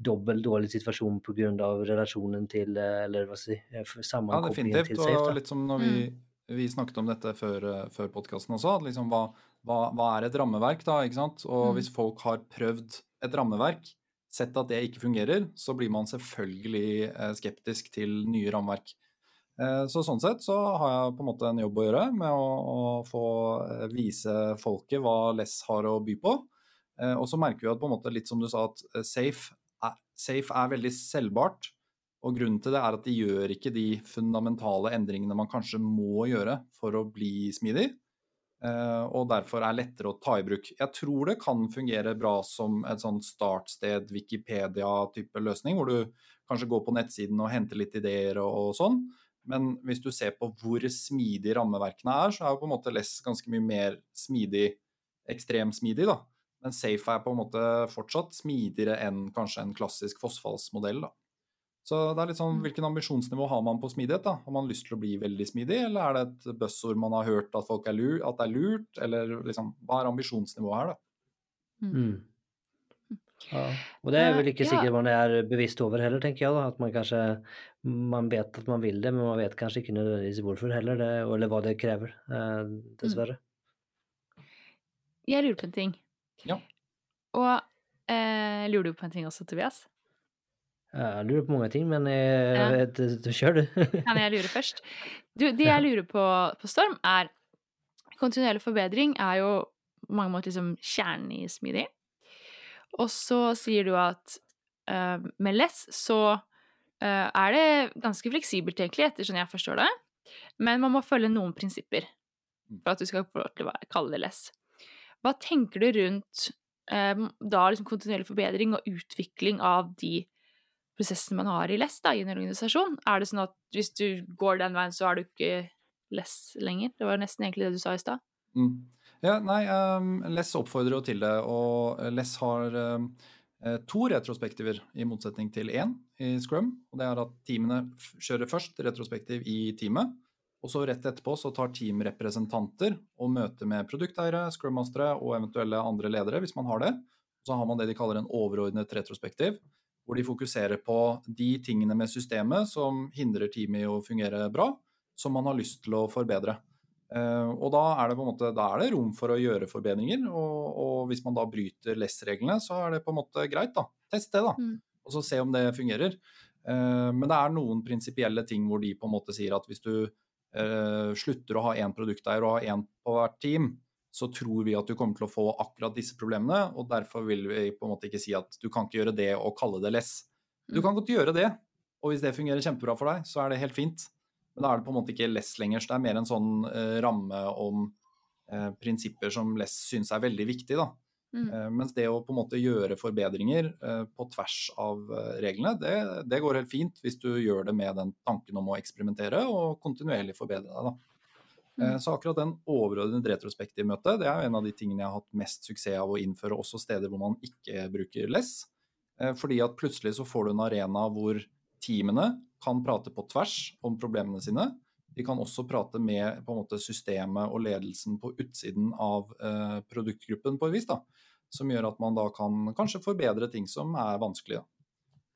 dobbel dårlig situasjon pga. relasjonen til uh, eller hva skal jeg si, sammenkoblingen ja, til Safe. Definitivt. Og litt som når vi, mm. vi snakket om dette før, før podkasten også, liksom hva, hva, hva, er et rammeverk, da? ikke sant? Og mm. hvis folk har prøvd et rammeverk, sett at det ikke fungerer, så blir man selvfølgelig eh, skeptisk til nye rammeverk. Eh, så sånn sett så har jeg på en måte en jobb å gjøre med å, å få eh, vise folket hva Less har å by på. Og så merker vi at på en måte litt som du sa, at Safe er, safe er veldig selvbart. Og grunnen til det er at de gjør ikke de fundamentale endringene man kanskje må gjøre for å bli smidig. Eh, og derfor er lettere å ta i bruk. Jeg tror det kan fungere bra som et sånn startsted, Wikipedia-type løsning, hvor du kanskje går på nettsiden og henter litt ideer og, og sånn. Men hvis du ser på hvor smidig rammeverkene er, så er jo på en måte Less ganske mye mer smidig, ekstremsmidig, da. Men Safe er på en måte fortsatt smidigere enn kanskje en klassisk fossfallsmodell, da. Så det er litt sånn, hvilken ambisjonsnivå har man på smidighet? da? Har man lyst til å bli veldig smidig, eller er det et buzzord man har hørt at folk er lurt, at det er lurt, eller liksom, hva er ambisjonsnivået her, da? Mm. Ja. Og det er vel ikke sikkert man er bevisst over heller, tenker jeg. da, At man kanskje man vet at man vil det, men man vet kanskje ikke nødvendigvis hvorfor heller, det, eller hva det krever, eh, dessverre. Jeg lurer på en ting. Ja. Og eh, lurer du på en ting også, Tobias? Jeg lurer på mange ting, men jeg, Ja. kjør, du. Kan jeg lure først? Du, det jeg lurer på på Storm, er Kontinuerlig forbedring er jo på mange måter liksom kjernen i smidig. Og så sier du at uh, med less så uh, er det ganske fleksibelt, egentlig, ettersom jeg forstår det. Men man må følge noen prinsipper for at du skal få lov til å kalle det less. Hva tenker du rundt uh, da liksom kontinuerlig forbedring og utvikling av de prosessene man har i less da, i en organisasjon? Er det sånn at hvis du går den veien, så er du ikke less lenger? Det var nesten egentlig det du sa i stad. Mm. Ja, nei, um, Less oppfordrer jo til det, og Less har um, eh, to retrospektiver i motsetning til én i Scrum. og Det er at teamene kjører først retrospektiv i teamet, og så rett etterpå så tar teamrepresentanter og møter med produkteiere, scrum-mastere og eventuelle andre ledere, hvis man har det. Så har man det de kaller en overordnet retrospektiv, hvor de fokuserer på de tingene med systemet som hindrer teamet i å fungere bra, som man har lyst til å forbedre. Eh, og da er, det på en måte, da er det rom for å gjøre forbedringer, og, og hvis man da bryter less-reglene, så er det på en måte greit, da. Test det, da. Mm. Og så se om det fungerer. Eh, men det er noen prinsipielle ting hvor de på en måte sier at hvis du eh, slutter å ha én produkteier og ha én på hvert team, så tror vi at du kommer til å få akkurat disse problemene, og derfor vil vi på en måte ikke si at du kan ikke gjøre det og kalle det less. Du kan godt gjøre det, og hvis det fungerer kjempebra for deg, så er det helt fint. Men da er det på en måte ikke less lenger, så det er mer en sånn eh, ramme om eh, prinsipper som less syns er veldig viktig. da. Mm. Eh, mens det å på en måte gjøre forbedringer på tvers av reglene, det, det går helt fint hvis du gjør det med den tanken om å eksperimentere og kontinuerlig forbedre deg. da. Eh, Så akkurat den overordnede retrospektive møtet, det er jo en av de tingene jeg har hatt mest suksess av å innføre også steder hvor man ikke bruker less. Eh, Fordi at plutselig så får du en arena hvor teamene kan prate på tvers om problemene sine. De kan også prate med måte, systemet og ledelsen på utsiden av eh, produktgruppen på et vis. da, Som gjør at man da kan kanskje forbedre ting som er vanskelig.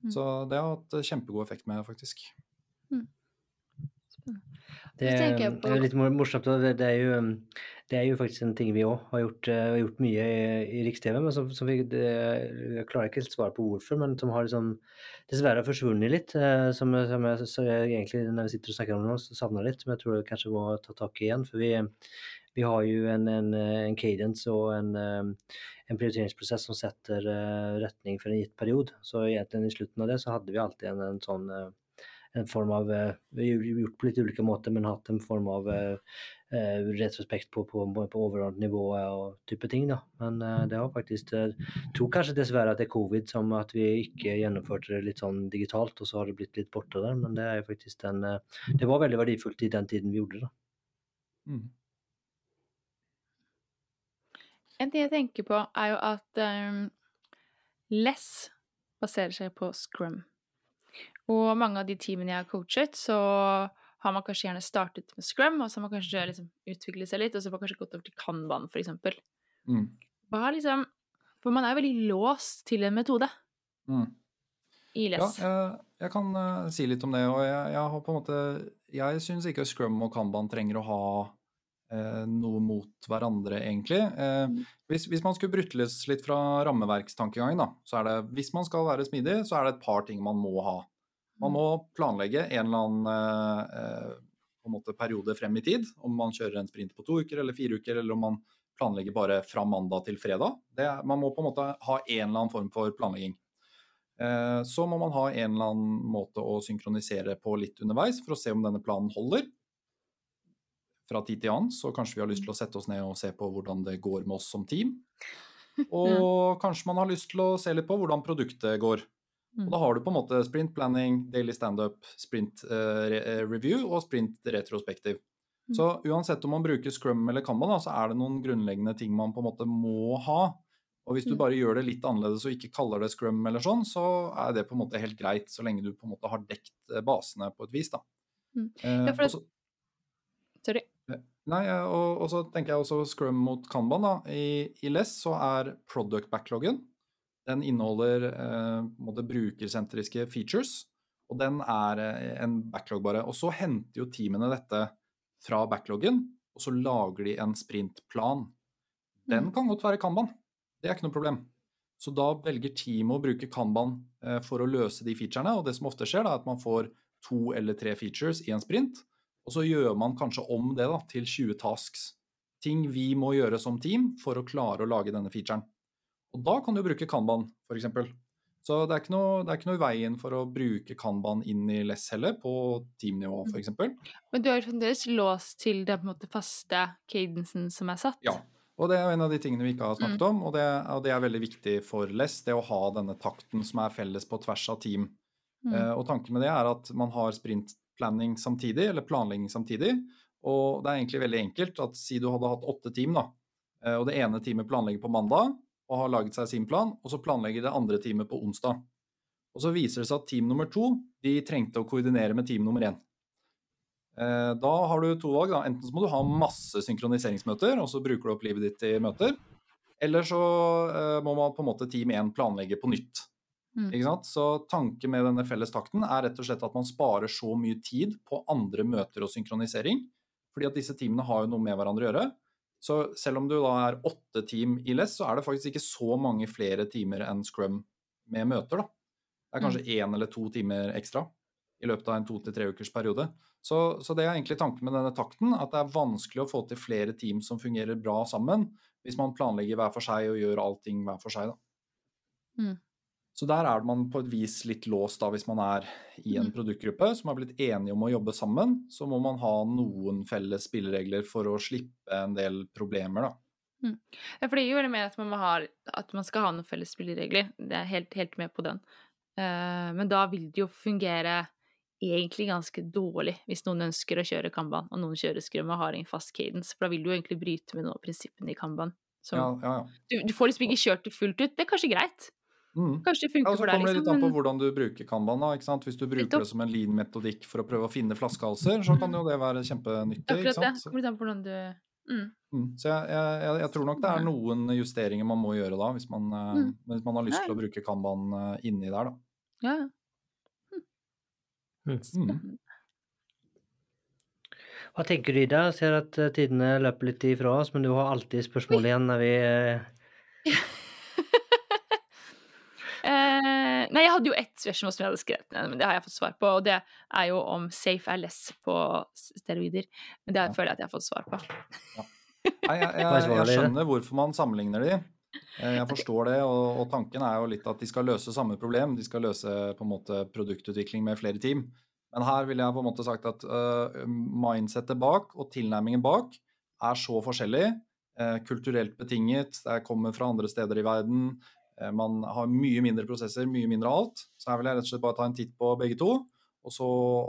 Mm. Så det har hatt kjempegod effekt med, faktisk. Det, det er litt morsomt. Det, det, er jo, um, det er jo faktisk en ting vi òg har gjort, uh, gjort mye i, i Riks-TV. Men som, som vi, det, jeg klarer ikke helt svare på hvorfor, men som har liksom dessverre forsvunnet litt. Uh, Som, som jeg, jeg egentlig, når vi sitter og snakker om det nå, så savner litt. Men jeg tror jeg kanskje må ta tak i igjen. For vi, vi har jo en, en, en cadence og en, eh, en prioriteringsprosess som setter retning for en gitt periode. Så egentlig i slutten av det så hadde vi alltid en, sånn en form av eh, Vi har gjort på litt ulike måter, men hatt en form av eh, eh, retrospekt på, på, på overordnet nivå og type ting. da. Men eh, det har faktisk Jeg tror kanskje dessverre at det er covid som at vi ikke gjennomførte det litt sånn digitalt, og så har det blitt litt borte der. Men det er faktisk den eh, Det var veldig verdifullt i den tiden vi gjorde det. da. Mm. En ting jeg tenker på, er jo at um, Less baserer seg på Scrum. Og mange av de teamene jeg har coachet, så har man kanskje gjerne startet med Scrum, og så har man kanskje liksom utviklet seg litt, og så har man kanskje gått over til Kanban, for eksempel. Mm. Liksom For man er veldig låst til en metode Mm. i Ja, jeg, jeg kan uh, si litt om det. og Jeg, jeg har på en måte, jeg syns ikke Scrum og Kanban trenger å ha eh, noe mot hverandre, egentlig. Eh, Mm. hvis, hvis man skulle brutles litt fra rammeverkstankegangen, da, så er det hvis man skal være smidig, så er det et par ting man må ha. Man må planlegge en eller annen eh, eh, måte periode frem i tid. Om man kjører en sprint på to uker eller fire uker, eller om man planlegger bare fra mandag til fredag. Det, man må på en måte ha en eller annen form for planlegging. Eh, Så må man ha en eller annen måte å synkronisere på litt underveis for å se om denne planen holder. Fra tid til annen så kanskje vi har lyst til å sette oss ned og se på hvordan det går med oss som team. Og kanskje man har lyst til å se litt på hvordan produktet går. Og da har du på en måte sprint planning, daily standup, sprint uh, re eh, review og sprint retrospektiv. Mm. Så uansett om man bruker scrum eller Kanban, da, så er det noen grunnleggende ting man på en måte må ha. Og hvis du mm. bare gjør det litt annerledes og ikke kaller det scrum eller sånn, så er det på en måte helt greit, så lenge du på en måte har dekt basene på et vis, da. Mm. Ja, for det... Sorry. Nei, og, og, så tenker jeg også Scrum mot Kanban. da. I, i LESS så er product backloggen den inneholder eh, brukersentriske features, og den er eh, en backlog bare. Og så henter jo teamene dette fra backloggen, og så lager de en sprintplan. Den mm. kan godt være Kanban, det er ikke noe problem. Så da velger teamet å bruke Kanban eh, for å løse de featurene, og det som ofte skjer, er at man får to eller tre features i en sprint, og så gjør man kanskje om det da, til 20 tasks. Ting vi må gjøre som team for å klare å lage denne featuren. Og da kan du bruke Kanban, f.eks. Så det er, ikke noe, det er ikke noe i veien for å bruke Kanban inn i Less heller, på teamnivå f.eks. Men du er jo fremdeles låst til den måte, faste cadensen som er satt? Ja, og det er en av de tingene vi ikke har snakket mm. om, og det, og det, er veldig viktig for Less, det å ha denne takten som er felles på tvers av team. Mm. Eh, og tanken med det er at man har sprintplanning samtidig, eller planlegging samtidig, og det er egentlig veldig enkelt at si du hadde hatt åtte team, da, uh, og det ene teamet planlegger på mandag, og har laget seg sin plan, og så planlegger det andre teamet på onsdag. Og så viser det seg at team nummer to de trengte å koordinere med team nummer én. Eh, da har du to valg. Da. Enten så må du ha masse synkroniseringsmøter, og så bruker du opp livet ditt i møter. Eller så eh, må man på en måte team 1 planlegge på nytt. Mm. Så tanken med denne felles takten er rett og slett at man sparer så mye tid på andre møter og synkronisering. Fordi at disse teamene har jo noe med hverandre å gjøre. Så selv om du da er åtte team i LESS, så er det faktisk ikke så mange flere timer enn Scrum med møter. da. Det er kanskje én mm. eller to timer ekstra i løpet av en to til tre ukers periode. Så, så, det er egentlig tanken med denne takten, at det er vanskelig å få til flere team som fungerer bra sammen, hvis man planlegger hver for seg og gjør allting hver for seg. da. Mm. Så der er man på et vis litt låst da, hvis man er i en mm. produktgruppe som har blitt enige om å jobbe sammen. Så må man ha noen felles spilleregler for å slippe en del problemer, da. Mm. Ja, for det gir jo veldig med at man, ha, at man, skal ha noen felles spilleregler. Det er helt, helt med på den. Uh, men da vil det jo fungere egentlig ganske dårlig hvis noen ønsker å kjøre Kanban, og noen kjører Scrum og har en fast cadence, for da vil du jo egentlig bryte med noen av prinsippene i Kanban. Så ja, ja, ja. Du, du, får liksom ikke kjørt det fullt ut. Det er kanskje greit, Mm. Kanskje det funker ja, for deg. Så kommer det litt an på hvordan du bruker Kanban. da, ikke sant? Hvis du bruker det som en lean-metodikk for å prøve å finne flaskehalser, så kan jo det være kjempenyttig. Akkurat det. Kommer litt an på hvordan du mm. Mm. Så jeg, jeg, jeg, tror nok det er noen justeringer man må gjøre da, hvis man, eh, mm. hvis man har lyst til å bruke Kanban eh, inni der, da. Ja. Mm. Hva tenker du, Ida? Jeg ser at eh, tidene løper litt ifra oss, men du har alltid spørsmål igjen når vi Eh, nei, jeg hadde jo ett spørsmål som jeg hadde skrevet ned, men det har jeg fått svar på. Og det er jo om safe er less på steroider. Men det føler jeg at jeg har fått svar på. Ja. Nei, jeg, jeg, jeg, skjønner hvorfor man sammenligner de. Eh, jeg forstår det, og, og, tanken er jo litt at de skal løse samme problem. De skal løse på en måte produktutvikling med flere team. Men her ville jeg på en måte sagt at uh, mindsettet bak og tilnærmingen bak er så forskjellig. Uh, kulturelt betinget, det kommer fra andre steder i verden. Eh, man har mye mindre prosesser, mye mindre alt. Så her vil jeg rett og slett bare ta en titt på begge to, og så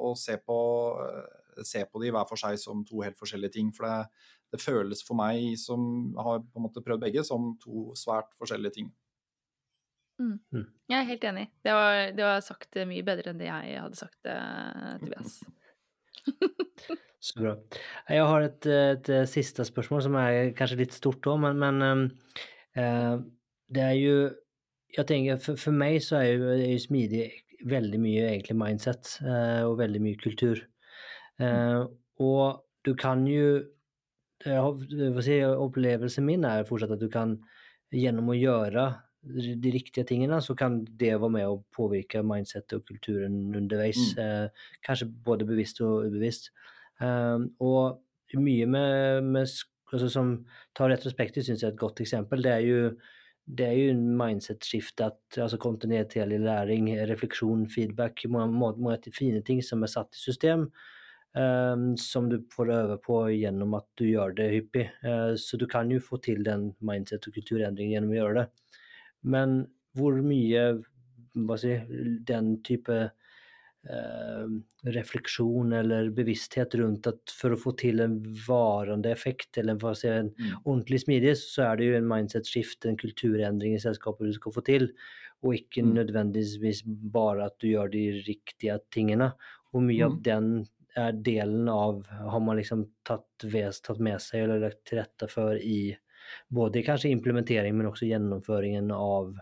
og se, på, eh, se, på, de hver for seg som to helt forskjellige ting. For det, det, føles for meg, som har på en måte prøvd begge, som to svært forskjellige ting. Mm. Mm. Jeg er helt enig. Det var, det var, sagt mye bedre enn det jeg hadde sagt, Tobias. Så bra. Jeg har et, et, siste spørsmål som er kanskje litt stort òg, men, men uh, det er jo Jeg tenker for, for meg så er jo, er jo, smidig veldig mye egentlig mindset uh, og veldig mye kultur. Uh, og du kan jo si, Opplevelsen min er fortsatt at du kan gjennom å gjøre de riktige tingene, så kan det være med å påvirke mindsettet og kulturen underveis. Mm. kanskje både bevisst og ubevisst. og mye med, med altså som tar retrospektiv, syns jeg er et godt eksempel. Det er jo det er jo en mindset-skifte. altså Kontinuerlig læring, refleksjon, feedback. Mange fine ting som er satt i system. Um, som du får øve på gjennom at du gjør det hyppig. Uh, så du kan jo få til den mindset- og kulturendringen gjennom å gjøre det. Men hvor mye hva si, den type eh, refleksjon eller bevissthet rundt at for å få til en varende effekt, eller hva si, en Mm. ordentlig smidig, så er det jo en mindset-skift, en kulturendring i selskapet du skal få til, og ikke Mm. nødvendigvis bare at du gjør de riktige tingene. Og mye av Mm. den er delen av har man liksom tatt, ves, tatt med seg eller lagt til rette for i både kanskje implementering, men også gjennomføringen av,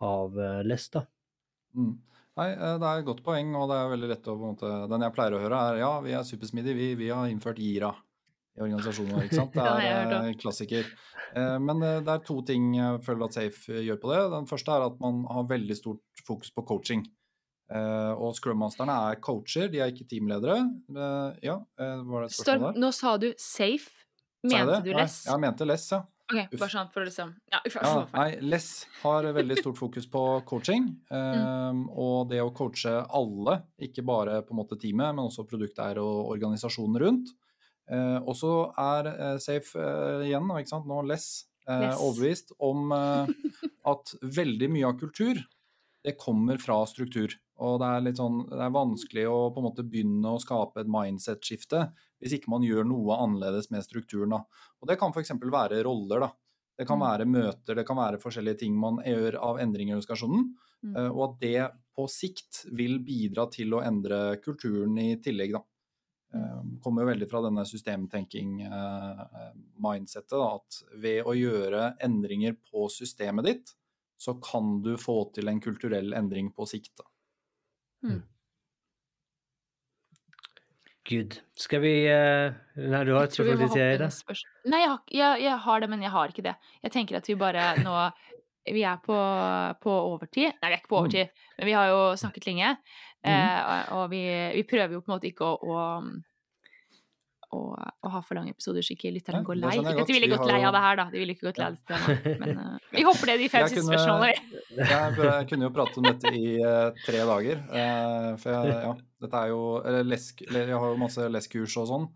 av eh, LESS. da. Mm. Nei, eh, det er et godt poeng, og det er veldig lett å på en måte Den jeg pleier å høre, er ja, vi er supersmidige, vi, vi har innført Gira i organisasjonen vår, ikke sant. Det er hørt eh, klassiker. Eh, Men det er to ting jeg føler at Safe gjør på det. Den første er at man har veldig stort fokus på coaching. Uh, Og Scrum-masterne er coacher, de er ikke teamledere. Uh, Ja, uh, var det et spørsmål der? nå sa du safe. Mente du less? Ja, jeg mente less, ja. Ok, bare sånn for å liksom Ja, uff, Ja, uff, uff. nei, Less har veldig stort fokus på coaching. Eh, Og det å coache alle, ikke bare på en måte teamet, men også produkteiere og organisasjonen rundt. Uh, Og så er uh, Safe uh, igjen, ikke sant, nå Less, Yes. overbevist om at veldig mye av kultur, det kommer fra struktur. Og det er litt sånn, det er vanskelig å på en måte begynne å skape et mindset-skifte hvis ikke man gjør noe annerledes med strukturen. Da. Og det kan f.eks. være roller. da. Det kan Mm. være møter, det kan være forskjellige ting man gjør av endringer i organisasjonen. Mm. eh, Og at det på sikt vil bidra til å endre kulturen i tillegg, da. Eh, Kommer jo veldig fra denne systemtenking-mindsettet. At ved å gjøre endringer på systemet ditt, så kan du få til en kulturell endring på sikt. da. Gud. Skal vi uh, Nei, du har Jeg tror vi må selvfølgelig tid hoppe i inn det. i spørs- Nei, jeg har, jeg, jeg har det, men jeg har ikke det. Jeg tenker at vi bare nå Vi er på, på overtid. Nei, vi er ikke på Mm. overtid, men vi har jo snakket lenge. Eh, og- og vi, vi prøver jo på en måte ikke å, å å, å ha for lange episoder så ikke lytterne går lei. Ikke at de ville gått lei av det her, da. De ville ikke gått lei av dette temaet. Men uh, vi hopper ned i fem siste spørsmålene. vi. Jeg, jeg kunne jo prate om dette i uh, tre dager. Uh, for jeg, ja, dette er jo eller lesk, Jeg har jo masse leskurs og sånn.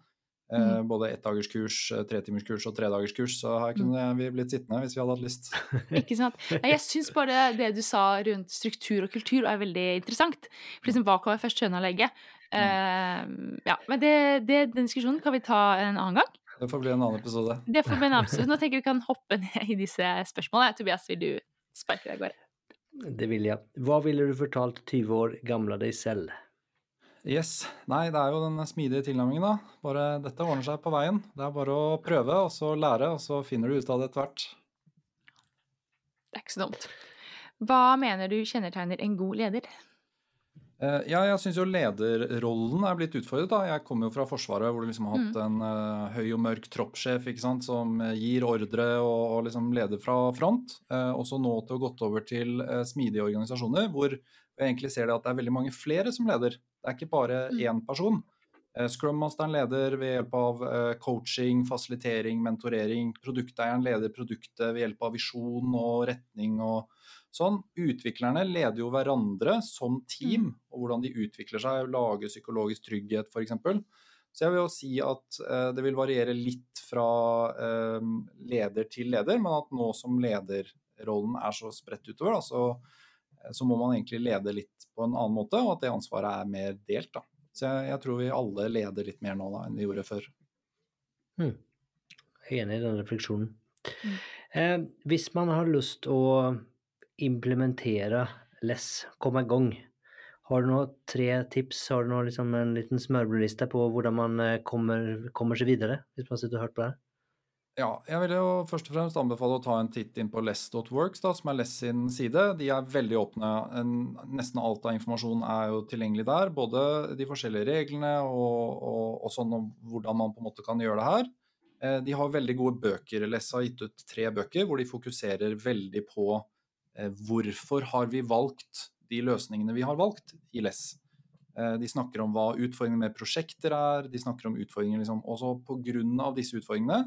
Eh, Mm. Både ettdagerskurs, eh, tretimerskurs og tredagerskurs. Så her kunne vi blitt sittende hvis vi hadde hatt lyst. Ikke sant? Jeg syns bare det du sa rundt struktur og kultur er veldig interessant. For liksom, hva kan være først å legge? Eh, ja, men det, det, den diskusjonen kan vi ta en annen gang. Det får bli en annen episode. Det får bli en annen episode. Nå tenker jeg vi kan hoppe ned i disse spørsmålene. Tobias, vil du sparke deg av gårde? Det vil jeg. Hva ville du fortalt 20 år gamle deg selv? Yes. Nei, det er jo den smidige tilnærmingen, da. Bare dette ordner seg på veien. Det er bare å prøve, og så lære, og så finner du ut av det etter hvert. Det er ikke så dumt. Hva mener du kjennetegner en god leder? Eh, Ja, jeg syns jo lederrollen er blitt utfordret. da. Jeg kommer jo fra Forsvaret, hvor du liksom har hatt Mm. en uh, høy og mørk troppssjef ikke sant, som eh, gir ordre og, og liksom leder fra front. Uh, og så nå til å gått over til uh, smidige organisasjoner, hvor jeg egentlig ser det at det er veldig mange flere som leder. Det er ikke bare Mm. én person. Uh, Scrummasteren leder ved hjelp av coaching, fasilitering, mentorering. Produkteieren leder produktet ved hjelp av visjon og retning og sånn. Utviklerne leder jo hverandre som team, og hvordan de utvikler seg, lager psykologisk trygghet f.eks. Så jeg vil jo si at eh, det vil variere litt fra eh, leder til leder, men at nå som lederrollen er så spredt utover, da, så, eh, så må man egentlig lede litt på en annen måte, og at det ansvaret er mer delt. da. Så jeg, jeg tror vi alle leder litt mer nå da, enn vi gjorde før. Hmm. Jeg er enig i den refleksjonen. Mm. Eh, hvis man har lyst å implementere LESS, komme i gang, har du noen tre tips? Har du noe, liksom, en liten smørbrødliste på hvordan man eh, kommer, kommer seg videre? Hvis man sitter og hørt på det? Ja, jeg vil jo først og fremst anbefale å ta en titt inn på less.works, som er Less sin side. De er veldig åpne. En, nesten alt av informasjon er jo tilgjengelig der. Både de forskjellige reglene og, og, og sånn om hvordan man på en måte kan gjøre det her. Eh, De har veldig gode bøker. Less har gitt ut tre bøker hvor de fokuserer veldig på hvorfor har vi valgt de løsningene vi har valgt i Less. Eh, De snakker om hva utfordringene med prosjekter er, de snakker om utfordringer liksom, også pga. disse utfordringene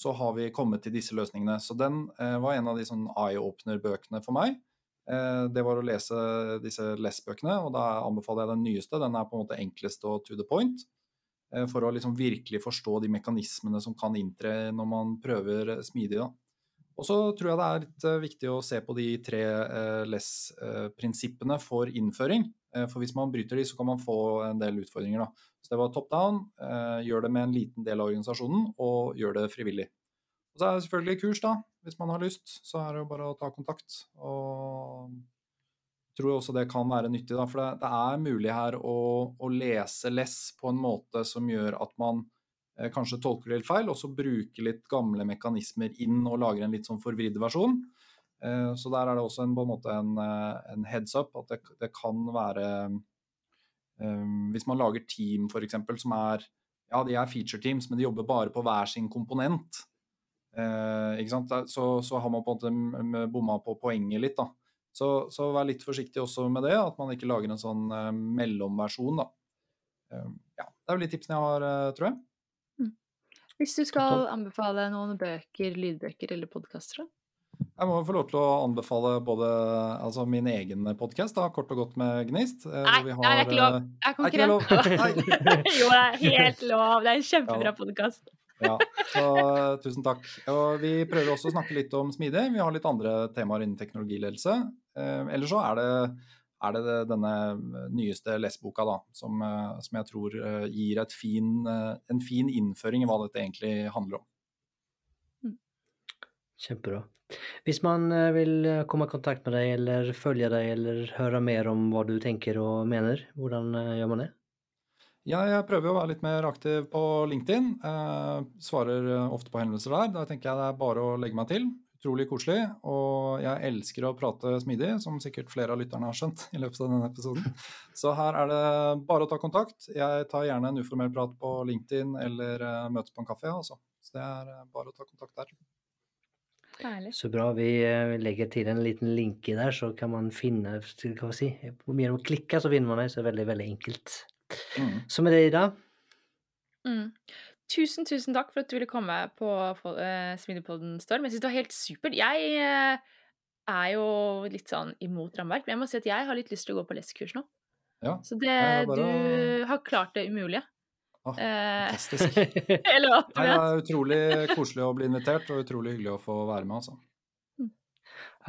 så har vi kommet til disse løsningene. Så den eh, var en av de sånn eye-opener-bøkene for meg. Eh, det var å lese disse Less-bøkene, og da anbefaler jeg den nyeste. Den er på en måte enklest og to the point. Eh, for å liksom virkelig forstå de mekanismene som kan inntre når man prøver smidig. Da. Og så tror jeg det er litt eh, viktig å se på de tre eh, LESS-prinsippene for innføring. Eh, for hvis man bryter de, så kan man få en del utfordringer. Da. Så det var top down, gjør det med en liten del av organisasjonen, og gjør det frivillig. Og så er det selvfølgelig kurs, da. Hvis man har lyst, så er det jo bare å ta kontakt. Og jeg tror også det kan være nyttig, da. For det, er mulig her å, å lese less på en måte som gjør at man kanskje tolker litt feil, og så bruker litt gamle mekanismer inn og lager en litt sånn forvridd versjon. Eh, så der er det også en, på en måte en, eh, en heads up, at det, det kan være um, Hvis man lager team f.eks. som er ja, de er feature teams, men de jobber bare på hver sin komponent. Eh, så, så, har man på en måte bomma på poenget litt. da. Så, så, vær litt forsiktig også med det, at man ikke lager en sånn eh, mellomversjon. da. Eh, ja, det er vel de tipsene jeg har, eh, tror jeg. Hvis du skal anbefale noen bøker, lydbøker eller podkaster, da? Jeg må få lov til å anbefale både altså min egen podkast, Kort og godt med Gnist. Nei, har, det er ikke lov. Jeg er konkurrent. jo, det er helt lov. Det er en kjempebra ja. podkast. Ja, så tusen takk. Og vi prøver også å snakke litt om smidig. Vi har litt andre temaer innen teknologiledelse. Eh, eller så er det, er det denne nyeste leseboka da, som, eh, som jeg tror eh, gir fin, en fin innføring i hva dette egentlig handler om. Mm. Kjempebra. Hvis man vil komme i kontakt med deg, eller følge deg, eller høre mer om hva du tenker og mener, hvordan gjør man det? Ja, jeg prøver å være litt mer aktiv på LinkedIn. Eh, svarer eh, ofte på henvendelser der. Da tenker jeg det er bare å legge meg til. Utrolig koselig. Og jeg elsker å prate smidig, som sikkert flere av lytterne har skjønt i løpet av denne episoden. Så her er det bare å ta kontakt. Jeg tar gjerne en uformell prat på LinkedIn eller uh, møtes på en kafé, altså. Så det er uh, bare å ta kontakt der. Herlig. Så bra. Vi legger til en liten linke der, så kan man finne hva si, Gjennom å klikke så finner man det. Så er det veldig, veldig enkelt. Mm. Så med det, Ida mm. Tusen, tusen takk for at du ville komme på uh, Smidipodden Storm. Jeg syns det var helt supert. Jeg uh, er jo litt sånn imot rammeverk, men jeg må si at jeg har litt lyst til å gå på lessekurs nå. Ja. Så det, bare... du har klart det umulige. Ah, fantastisk. Eller hva? Det er utrolig koselig å bli invitert, og utrolig hyggelig å få være med, altså.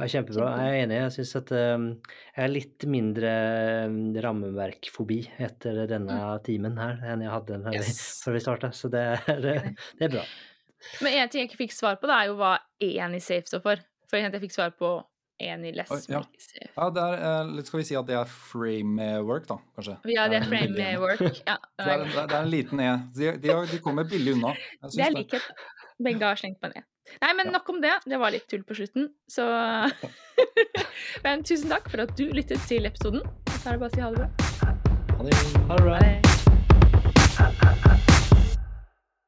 Ja, kjempebra. Jeg er enig. Jeg syns at um, jeg er litt mindre um, rammeverkfobi etter denne mm. timen her enn jeg hadde yes. før vi starta, så det er, det er, bra. Men en ting jeg ikke fikk svar på, da, er jo hva én i Safe står for. For jeg fikk svar på én i Less. Ja, ja det er, eh, skal vi si at det er framework, da, kanskje? Ja, det er framework. Ja, det, er, det, er, en liten e. De, de, de kommer billig unna. Det er likhet. Begge har slengt på en e. Nei, men nok om det. Det var litt tull på slutten, så Men tusen takk for at du lyttet til episoden. Så er det bare å si ha det bra. Ha det. Ha det bra.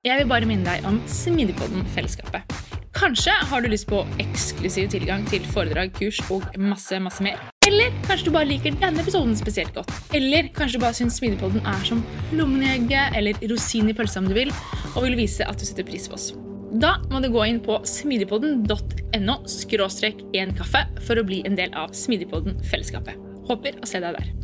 Jeg vil bare minne deg om Smidigpodden-fellesskapet. Kanskje har du lyst på eksklusiv tilgang til foredrag, kurs og masse, masse mer. Eller kanskje du bare liker denne episoden spesielt godt. Eller kanskje du bare syns Smidigpodden er som lommen i egget eller rosin i pølsa om du vil, og vil vise at du setter pris på oss. Da må du gå inn på smidigpodden.no skråstrek en kaffe for å bli en del av Smidigpodden-fellesskapet. Håper å se deg der.